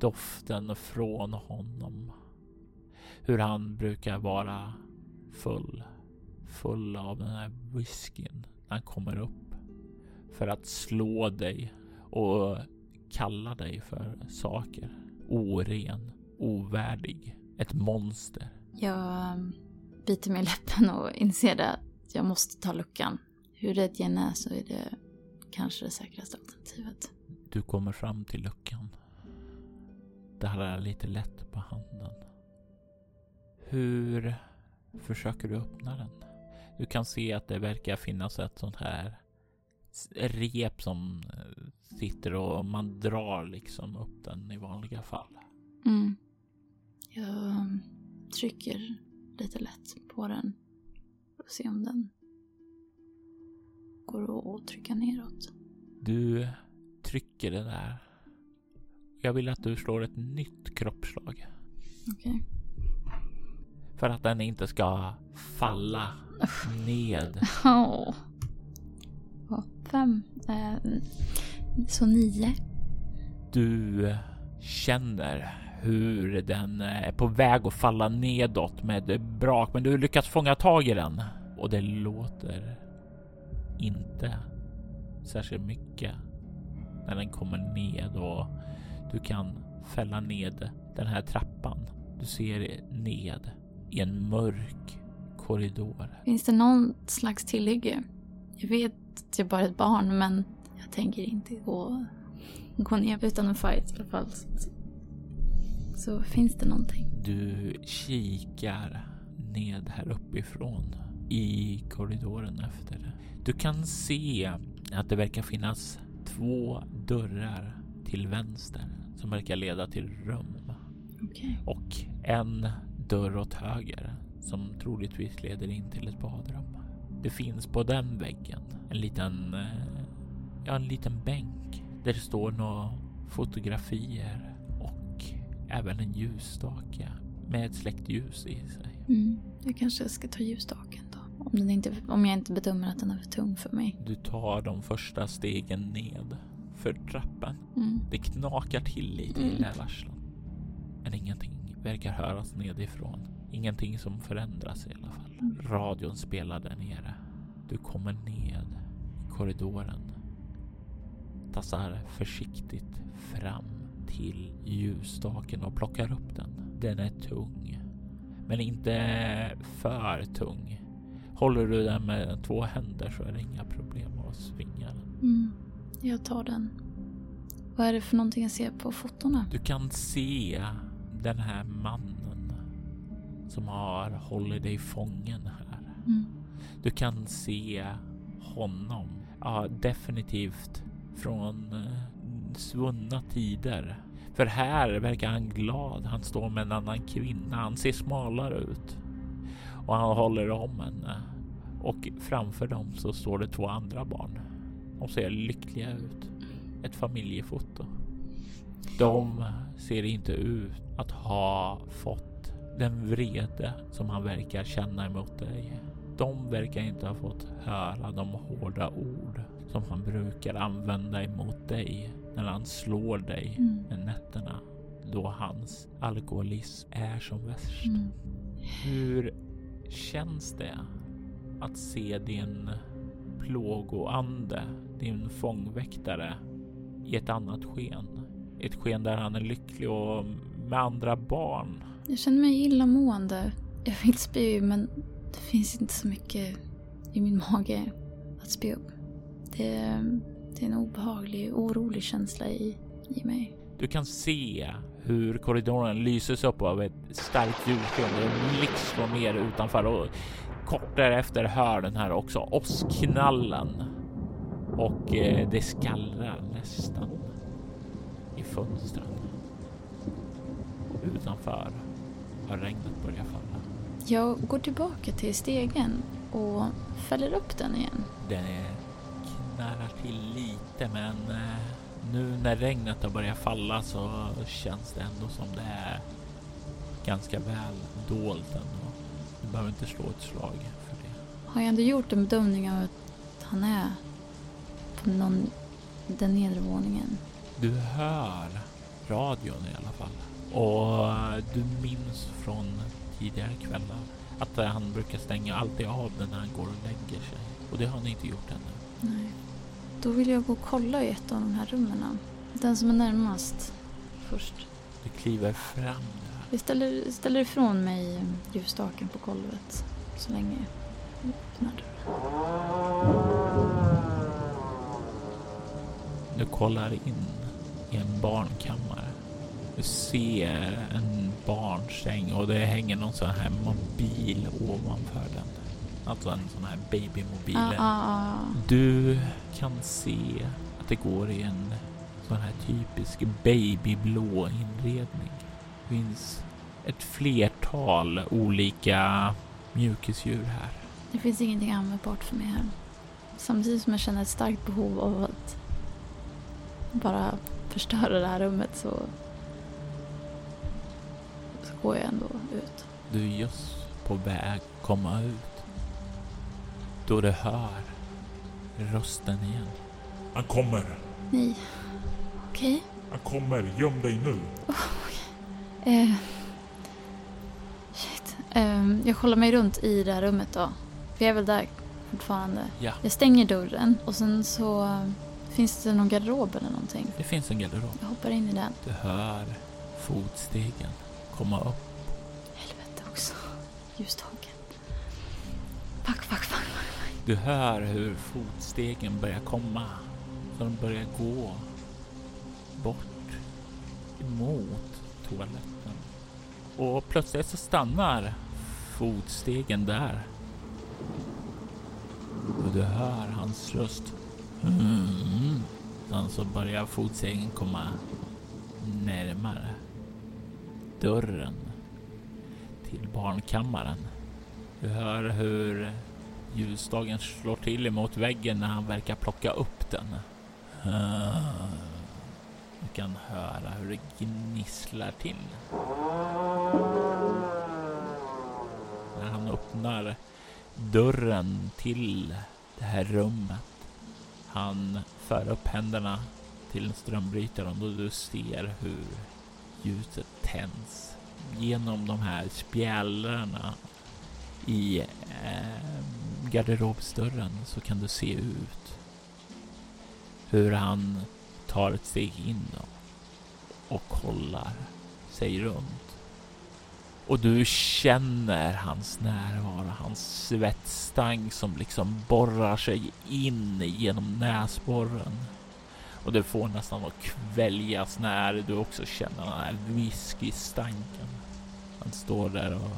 Doften från honom. Hur han brukar vara full. Full av den här whiskyn han kommer upp. För att slå dig och kalla dig för saker. Oren, ovärdig, ett monster. Jag um, biter mig i läppen och inser det att jag måste ta luckan. Hur rädd jag än är så är det kanske det säkraste alternativet. Du kommer fram till luckan. Darrar lite lätt på handen. Hur försöker du öppna den? Du kan se att det verkar finnas ett sånt här rep som eh, sitter och man drar liksom upp den i vanliga fall. Mm. Jag um, trycker lite lätt på den. För att se om den går att trycka neråt. Du trycker det där. Jag vill att du slår ett nytt kroppsslag. Okej. För att den inte ska falla ned. Åh. fem. Eh, så nio. Du känner hur den är på väg att falla nedåt med brak, men du lyckas fånga tag i den och det låter inte särskilt mycket när den kommer ned och du kan fälla ned den här trappan. Du ser ned i en mörk korridor. Finns det någon slags tillhygge? Jag vet att jag bara är ett barn men jag tänker inte gå, gå ner utan en fight i alla fall. Så, finns det någonting? Du kikar ned här uppifrån i korridoren efter det. Du kan se att det verkar finnas två dörrar till vänster som verkar leda till rum Okej. och en dörr åt höger som troligtvis leder in till ett badrum. Det finns på den väggen en liten, eh, ja, en liten bänk där det står några fotografier och även en ljusstake med ett släckt ljus i sig. Mm. Jag kanske ska ta ljusstaken då. Om, den inte, om jag inte bedömer att den är för tung för mig. Du tar de första stegen ned för trappan. Mm. Det knakar till lite i Mm. lävarslan. Men ingenting verkar höras nedifrån. Ingenting som förändras i alla fall. Radion spelar där nere. Du kommer ned i korridoren. Tassar försiktigt fram till ljusstaken och plockar upp den. Den är tung. Men inte för tung. Håller du den med två händer så är det inga problem att svinga den. Mm. Jag tar den. Vad är det för någonting jag ser på fotona? Du kan se den här mannen som har hållit dig fången här. Mm. Du kan se honom. Ja, definitivt från eh, svunna tider. För här verkar han glad. Han står med en annan kvinna. Han ser smalare ut. Och han håller om henne. Och framför dem så står det två andra barn. De ser lyckliga ut. Ett familjefoto. De ser inte ut att ha fått den vrede som han verkar känna emot dig. De verkar inte ha fått höra de hårda ord som han brukar använda emot dig när han slår dig Mm. med nätterna då hans alkoholism är som värst. Mm. Hur känns det att se din plågoande, din fångväktare i ett annat sken? Ett sken där han är lycklig och med andra barn. Jag känner mig illamående. Jag vill spy men det finns inte så mycket i min mage att spy upp. Det, det är en obehaglig, orolig känsla i, i mig. Du kan se hur korridoren lyses upp av ett starkt ljussken. Det blixtrar ner utanför och kort därefter hör den här också åskknallen. Och eh, det skallrar nästan i fönstren. Utanför har regnet börjat falla. Jag går tillbaka till stegen och fäller upp den igen. Den knarrar till lite men eh, nu när regnet har börjat falla så känns det ändå som det är ganska väl dolt ändå. Du behöver inte slå ett slag för det. Har jag ändå gjort en bedömning av att han är på någon, den nedre våningen? Du hör radion i alla fall och du minns från tidigare kvällar att eh, han brukar stänga alltid av den när han går och lägger sig och det har han inte gjort ännu. Nej. Då vill jag gå och kolla i ett av de här rummen. Den som är närmast först. Du kliver fram där. Jag ställer, ställer ifrån mig ljusstaken på golvet så länge jag öppnar dörren. Du kollar in i en barnkammare. Du ser en barnsäng och det hänger någon sån här mobil ovanför den. Alltså en sån här babymobil. Ah, ah, ah. Du kan se att det går i en sån här typisk babyblå inredning. Det finns ett flertal olika mjukisdjur här. Det finns ingenting användbart för mig här. Samtidigt som jag känner ett starkt behov av att bara förstöra det här rummet så, så går jag ändå ut. Du är just på väg att komma ut. Då du hör rösten igen. Han kommer. Nej. Okej. Han kommer. Göm dig nu. Eh, shit. Eh, jag kollar mig runt i det här rummet då. För jag är väl där fortfarande. Ja, Jag stänger dörren och sen så finns det någon garderob eller någonting. det finns en garderob. Jag hoppar in i den. Du hör fotstegen komma upp. Helvete också. Ljusstaken. Fuck, fuck, fuck. Du hör hur fotstegen börjar komma. Så de börjar gå bort emot toaletten. Och plötsligt så stannar fotstegen där. Och du hör hans röst. Mm. Sen så börjar fotstegen komma närmare dörren till barnkammaren. Du hör hur ljusstagen slår till emot väggen när han verkar plocka upp den. Du kan höra hur det gnisslar till. När han öppnar dörren till det här rummet. Han för upp händerna till strömbrytaren och du ser hur ljuset tänds genom de här spjällrorna i eh, garderobsdörren så kan du se ut hur han tar ett steg in och kollar sig runt. Och du känner hans närvaro, hans svettstank som liksom borrar sig in genom näsborren. Och det får nästan att kväljas när du också känner den här whiskystanken. Han står där och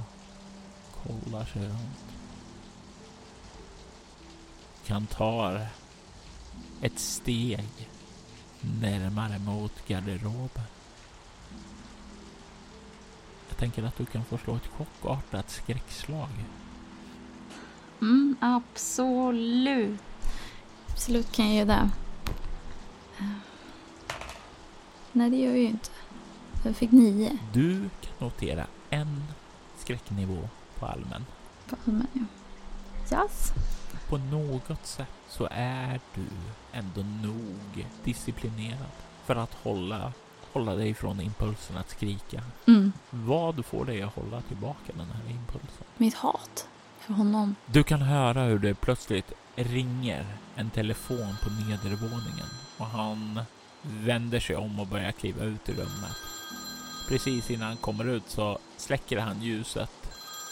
kollar sig runt. Han tar ett steg närmare mot garderoben. Jag tänker att du kan få slå ett chockartat skräckslag. Mm, absolut. Absolut kan jag göra det. Nej, det gör jag ju inte. Jag fick nio Du kan notera en skräcknivå på allmän. på allmän. Ja. Yes. På något sätt så är du ändå nog disciplinerad för att hålla, hålla dig från impulsen att skrika. Mm. Vad får dig att hålla tillbaka den här impulsen? Mitt hat för honom. Du kan höra hur det plötsligt ringer en telefon på nedervåningen och han vänder sig om och börjar kliva ut ur rummet. Precis innan han kommer ut så släcker han ljuset,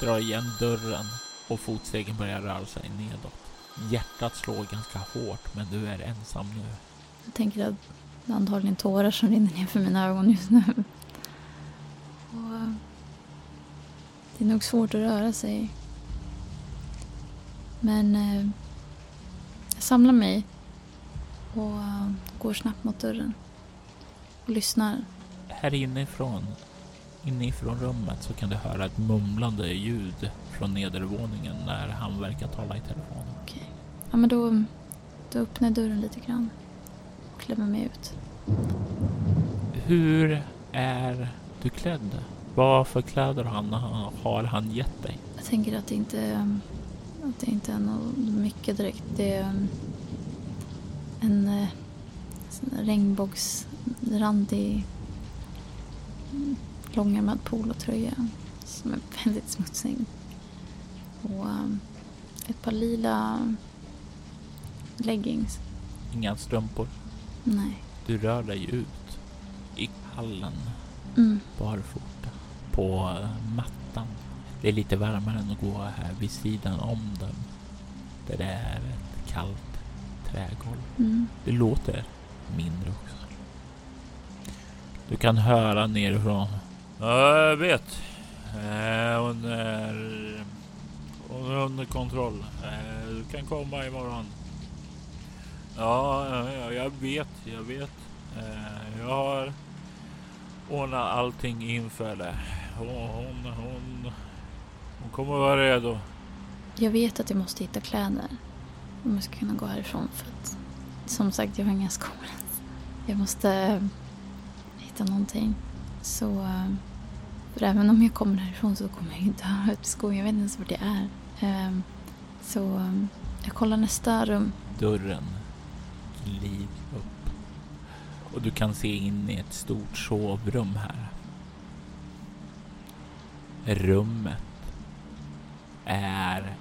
drar igen dörren och fotstegen börjar röra sig nedåt. Hjärtat slår ganska hårt men du är ensam nu. Jag tänker att det är antagligen tårar som rinner ner för mina ögon just nu. Och eh, det är nog svårt att röra sig. Men eh, jag samlar mig och eh, går snabbt mot dörren. Och lyssnar. Här inifrån, inifrån rummet så kan du höra ett mumlande ljud från nedervåningen när han verkar tala i telefon. Okej. Ja, men då, då öppnar jag dörren lite grann. Klämmer mig ut. Hur är du klädd? Vad för kläder han, har han gett dig? Jag tänker att det inte, att det inte är något mycket direkt. Det är en eh, sån där regnbågsrandig mm, långärmad polotröja som är väldigt smutsig. Och eh, ett par lila leggings. Inga strumpor. Nej. Du rör dig ut i hallen Mm. barfota på eh, mattan. Det är lite varmare än att gå här vid sidan om den. Där det är ett kallt trägolv. Mm. Det låter mindre också. Du kan höra nerifrån. Ja, jag vet. Eh, hon, är, hon är under kontroll. Eh, du kan komma imorgon. Ja, ja, jag vet, jag vet. Eh, jag har ordnat allting inför det. Hon, hon, hon, hon kommer vara redo. Jag vet att jag måste hitta kläder om jag ska kunna gå härifrån för att som sagt jag har inga skor. Jag måste eh, hitta någonting. Så eh, för även om jag kommer härifrån så kommer jag inte ha ett skor. Jag vet inte ens vart jag är. Så jag kollar nästa rum. dörren glider upp och du kan se in i ett stort sovrum här. Rummet är,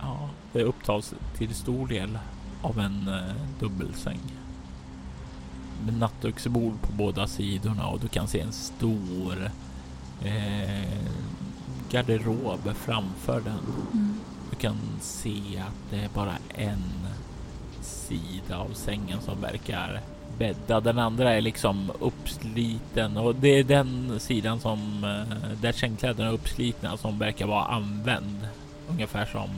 ja, det upptas till stor del av en eh, dubbelsäng. Med nattduksbord på båda sidorna och du kan se en stor eh, garderob framför den. Mm. Du kan se att det är bara en sida av sängen som verkar bäddad. Den andra är liksom uppsliten och det är den sidan som eh, där sängkläderna är uppslitna som verkar vara använd. Ungefär som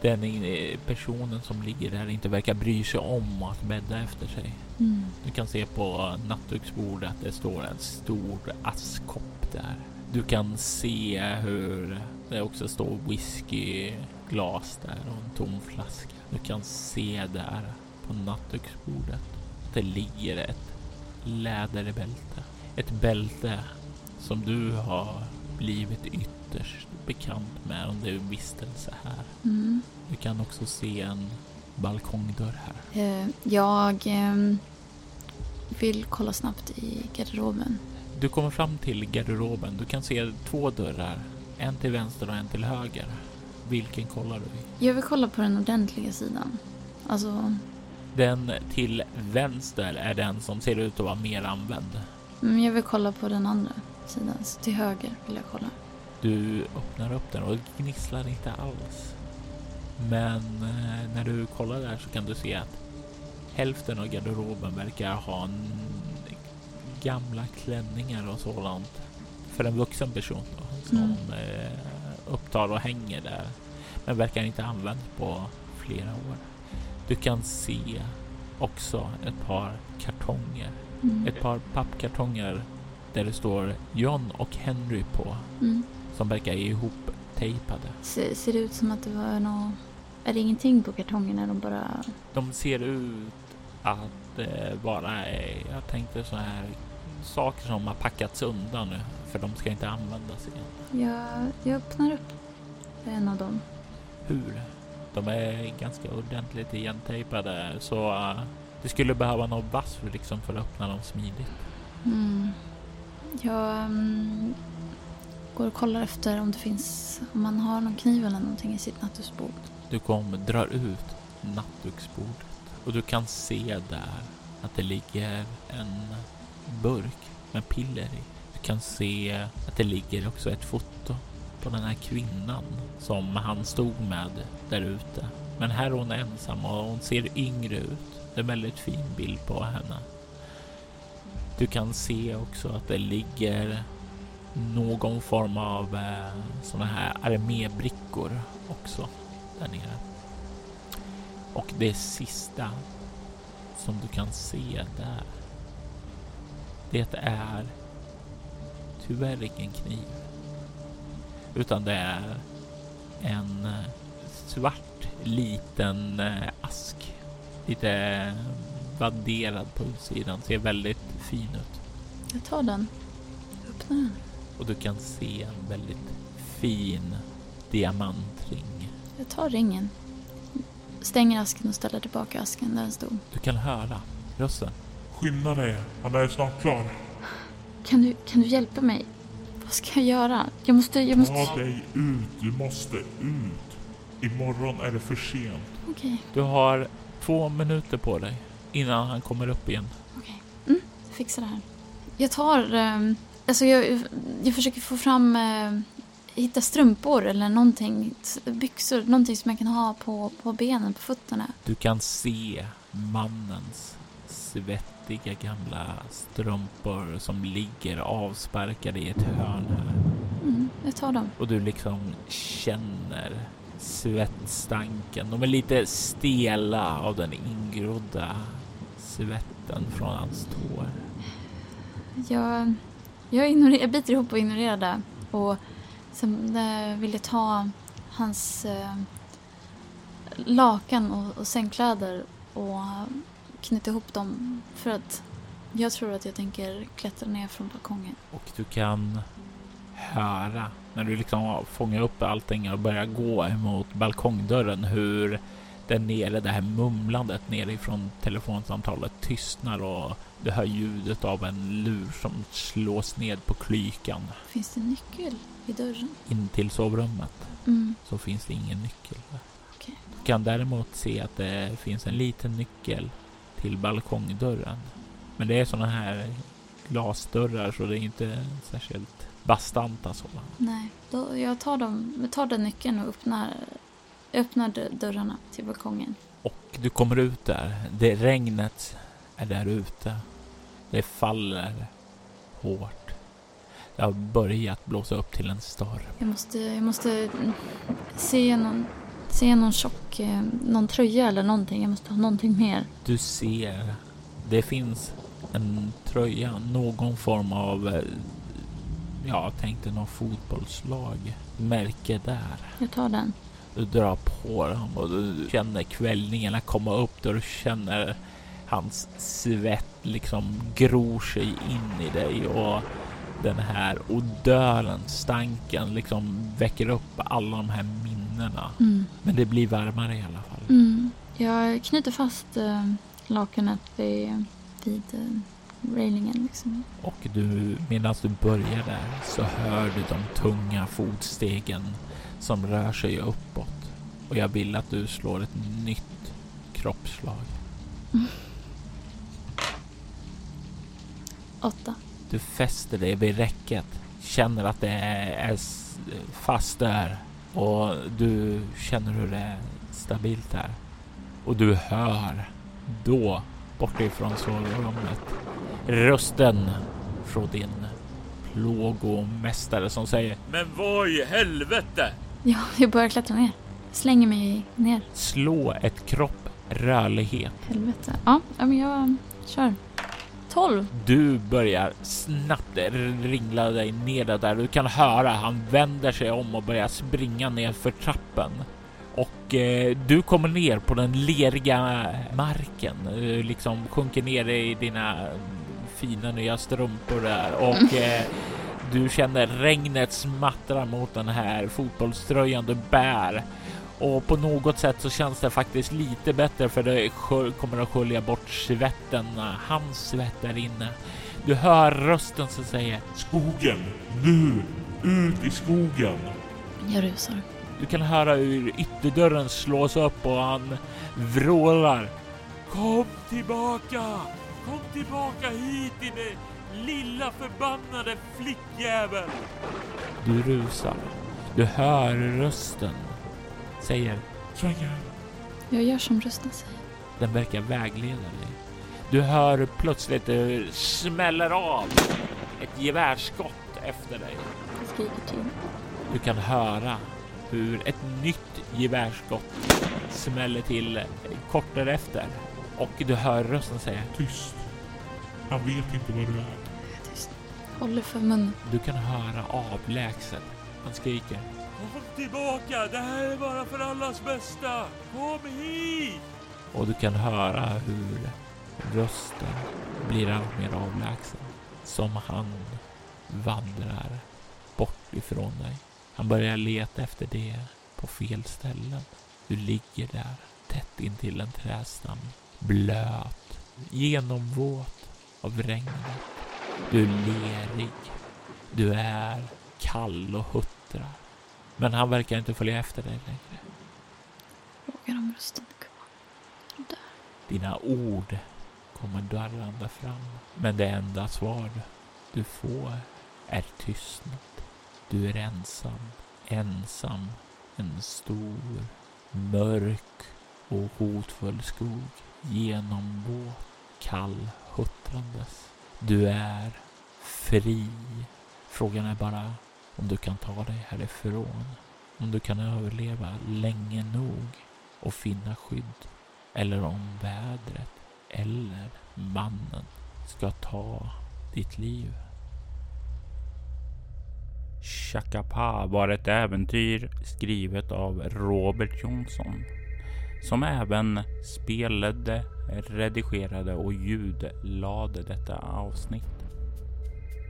den personen som ligger där inte verkar bry sig om att bädda efter sig. Mm. Du kan se på nattduksbordet att det står en stor askkopp där. Du kan se hur det också står whiskyglas där och en tom flaska. Du kan se där på nattduksbordet att det ligger ett läderbälte. Ett bälte som du har blivit ytterst bekant med under din vistelse här. Mm. Du kan också se en balkongdörr här. Eh, jag ehm, vill kolla snabbt i garderoben. Du kommer fram till garderoben. Du kan se två dörrar. En till vänster och en till höger. Vilken kollar du? Jag vill kolla på den ordentliga sidan. Alltså, Den till vänster är den som ser ut att vara mer använd. mm, jag vill kolla på den andra sidan. Så till höger vill jag kolla. Du öppnar upp den och gnisslar inte alls. Men eh, när du kollar där så kan du se att hälften av garderoben verkar ha en gamla klänningar och sådant för en vuxen person då, som Mm. eh, upptar och hänger där. Men verkar inte använt på flera år. Du kan se också ett par kartonger. Mm. Ett par pappkartonger där det står John och Henry på Mm. som verkar ihop-tejpade. Ser, ser det ut som att det var något... Är det ingenting på kartongerna? De bara... De ser ut att eh, vara, jag tänkte så här, saker som har packats undan nu för de ska inte användas igen. Jag, jag öppnar upp en av dem. Hur? De är ganska ordentligt igentejpade så eh, det skulle behöva någon vass för, liksom, för att öppna dem smidigt. Mm. Jag mm, går och kollar efter om det finns... Om man har någon kniv eller någonting i sitt nattduksbord. Du kommer drar ut nattduksbordet och du kan se där att det ligger en burk med piller i. Du kan se att det ligger också ett foto på den här kvinnan som han stod med där ute. Men här är hon ensam och hon ser yngre ut. Det är en väldigt fin bild på henne. Du kan se också att det ligger någon form av eh, sådana här armébrickor också där nere. Och det sista som du kan se där. Det är tyvärr ingen kniv. Utan det är en eh, svart liten eh, ask. Lite vadderad på utsidan. Ser väldigt fin ut. Jag tar den. Öppnar den. Och du kan se en väldigt fin diamantring. Jag tar ringen. Stänger asken och ställer tillbaka asken där den stod. Du kan höra rösten. Skynda dig, han är snart klar. Kan du, kan du hjälpa mig? Vad ska jag göra? Jag måste... Jag måste... Ta dig ut, du måste ut. Imorgon är det för sent. Okej, Du har två minuter på dig innan han kommer upp igen. okej. Mm, jag fixar det här. Jag tar... ehm, alltså jag, jag försöker få fram... eh, hitta strumpor eller någonting. Byxor, någonting som jag kan ha på, på benen, på fötterna. Du kan se mannens svettiga gamla strumpor som ligger avsparkade i ett hörn här. Mm, jag tar dem. Och du liksom känner svettstanken. De är lite stela av den ingrodda svetten från hans tår. Jag, jag, ignorer, jag biter ihop och ignorerar det. Och sen eh, vill jag ta hans eh, lakan och, och sängkläder och knyta ihop dem. För att jag tror att jag tänker klättra ner från balkongen. Och du kan höra när du liksom fångar upp allting och börjar gå emot balkongdörren hur där nere, det här mumlandet nerifrån telefonsamtalet tystnar och du hör ljudet av en lur som slås ned på klykan. Finns det nyckel i dörren? In till sovrummet Mm. så finns det ingen nyckel. Okej. Du kan däremot se att det finns en liten nyckel till balkongdörren. Men det är sådana här glasdörrar så det är inte särskilt bastanta så. Nej, då, jag tar, dem, jag tar den nyckeln och öppnar, öppnar dö- dörrarna till balkongen. Och du kommer ut där. Det regnet är där ute. Det faller hårt. Det har börjat blåsa upp till en storm. Jag måste, jag måste se någon, se någon tjock, eh, någon tröja eller någonting. Jag måste ha någonting mer. Du ser, det finns en tröja, någon form av, eh, ja, jag tänkte någon fotbollslag. Märke där. Jag tar den. Du drar på dem och du känner kvällningarna komma upp där du känner hans svett liksom gror sig in i dig och den här odören, stanken liksom väcker upp alla de här minnena. Mm. Men det blir varmare i alla fall. Mm. Jag knyter fast eh, lakanet vid, vid eh, railingen. Liksom. Och du, medan du börjar där så hör du de tunga fotstegen som rör sig uppåt. Och jag vill att du slår ett nytt kroppsslag. Åtta. Du fäster dig vid räcket, känner att det är fast där och du känner hur det är stabilt där. Och du hör då bortifrån sovrummet rösten från din plågomästare som säger Men vad i helvete? Ja, jag börjar klättra ner. Slänger mig ner. Slå ett kropp rörlighet. Helvete. Ja, ja, men jag kör. Tolv. Du börjar snabbt ringla dig nedåt där. Du kan höra han vänder sig om och börjar springa ner för trappen. Och eh, du kommer ner på den leriga marken. Du liksom sjunker ner i dina fina nya strumpor där och eh, du känner regnet smattra mot den här fotbollströjan du bär. Och på något sätt så känns det faktiskt lite bättre för det kommer att skölja bort svetten, hans svett där inne. Du hör rösten som säger Skogen! Nu! Ut i skogen! Jag rusar. Du kan höra hur ytterdörren slås upp och han vrålar. Kom tillbaka! Kom tillbaka hit din lilla förbannade flickjävel! Du rusar. Du hör rösten. Säger Svänga! Jag gör som rösten säger. den verkar vägleda dig. Du hör plötsligt hur det smäller av ett gevärsskott efter dig. Jag skriker till. Du kan höra hur ett nytt gevärsskott smäller till kort därefter. Och du hör rösten säga Tyst! Han vet inte var du är tyst. Håller för munnen. Du kan höra avlägset. Han skriker. Tillbaka! Det här är bara för allas bästa! Kom hit! Och du kan höra hur rösten blir allt mer avlägsen. Som han vandrar bort ifrån dig. Han börjar leta efter det på fel ställen. Du ligger där tätt intill en trädstam. Blöt, genomvåt av regnet. Du är lerig. Du är kall och huttrar. Men han verkar inte följa efter dig längre. Frågar om rösten är kvar. Där? Dina ord kommer darrande fram. Men det enda svar du får är tystnad. Du är ensam. Ensam. En stor, mörk och hotfull skog. Genomvåt, kall, huttrandes. Du är fri. Frågan är bara om du kan ta dig härifrån. Om du kan överleva länge nog och finna skydd. Eller om vädret eller mannen ska ta ditt liv. Chakapa var ett äventyr skrivet av Robert Jonsson som även spelade, redigerade och ljudlade detta avsnitt.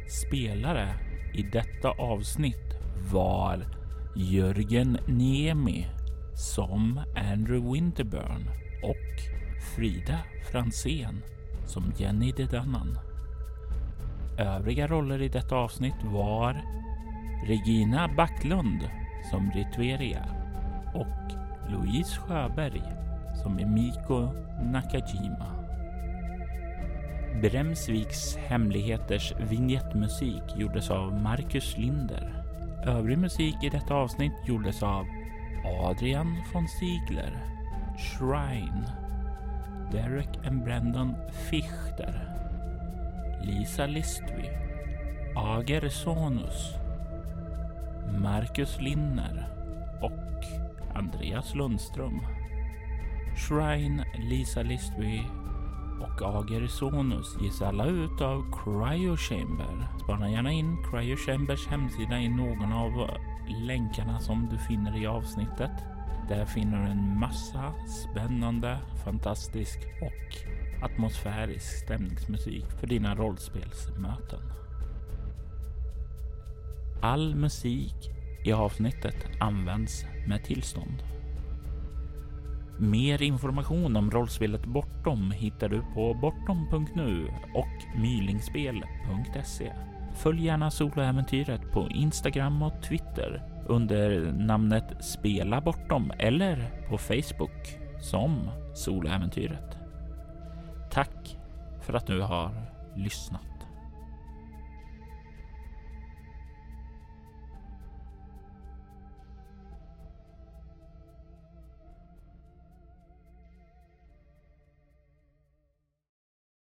Spelare i detta avsnitt var Jörgen Niemi, som Andrew Winterburn och Frida Fransén som Jenny Dedannan. Övriga roller i detta avsnitt var Regina Backlund som Ritveria och Louise Sjöberg som Emiko Nakajima. Bremsviks hemligheters vignettmusik gjordes av Marcus Linder. Övrig musik i detta avsnitt gjordes av Adrian von Ziegler, Shrine, Derek and Brendan Fichter, Lisa Listby, Ager Sonus, Marcus Linner och Andreas Lundström. Shrine, Lisa Listby och Agerisonus ges alla ut av Cryo Chamber. Spana gärna in Cryo Chambers hemsida i någon av länkarna som du finner i avsnittet. Där finner du en massa spännande, fantastisk och atmosfärisk stämningsmusik för dina rollspelsmöten. All musik i avsnittet används med tillstånd. Mer information om rollspelet Bortom hittar du på bortom.nu och mylingspel.se. Följ gärna soloäventyret på Instagram och Twitter under namnet Spela Bortom eller på Facebook som Soloäventyret. Tack för att du har lyssnat.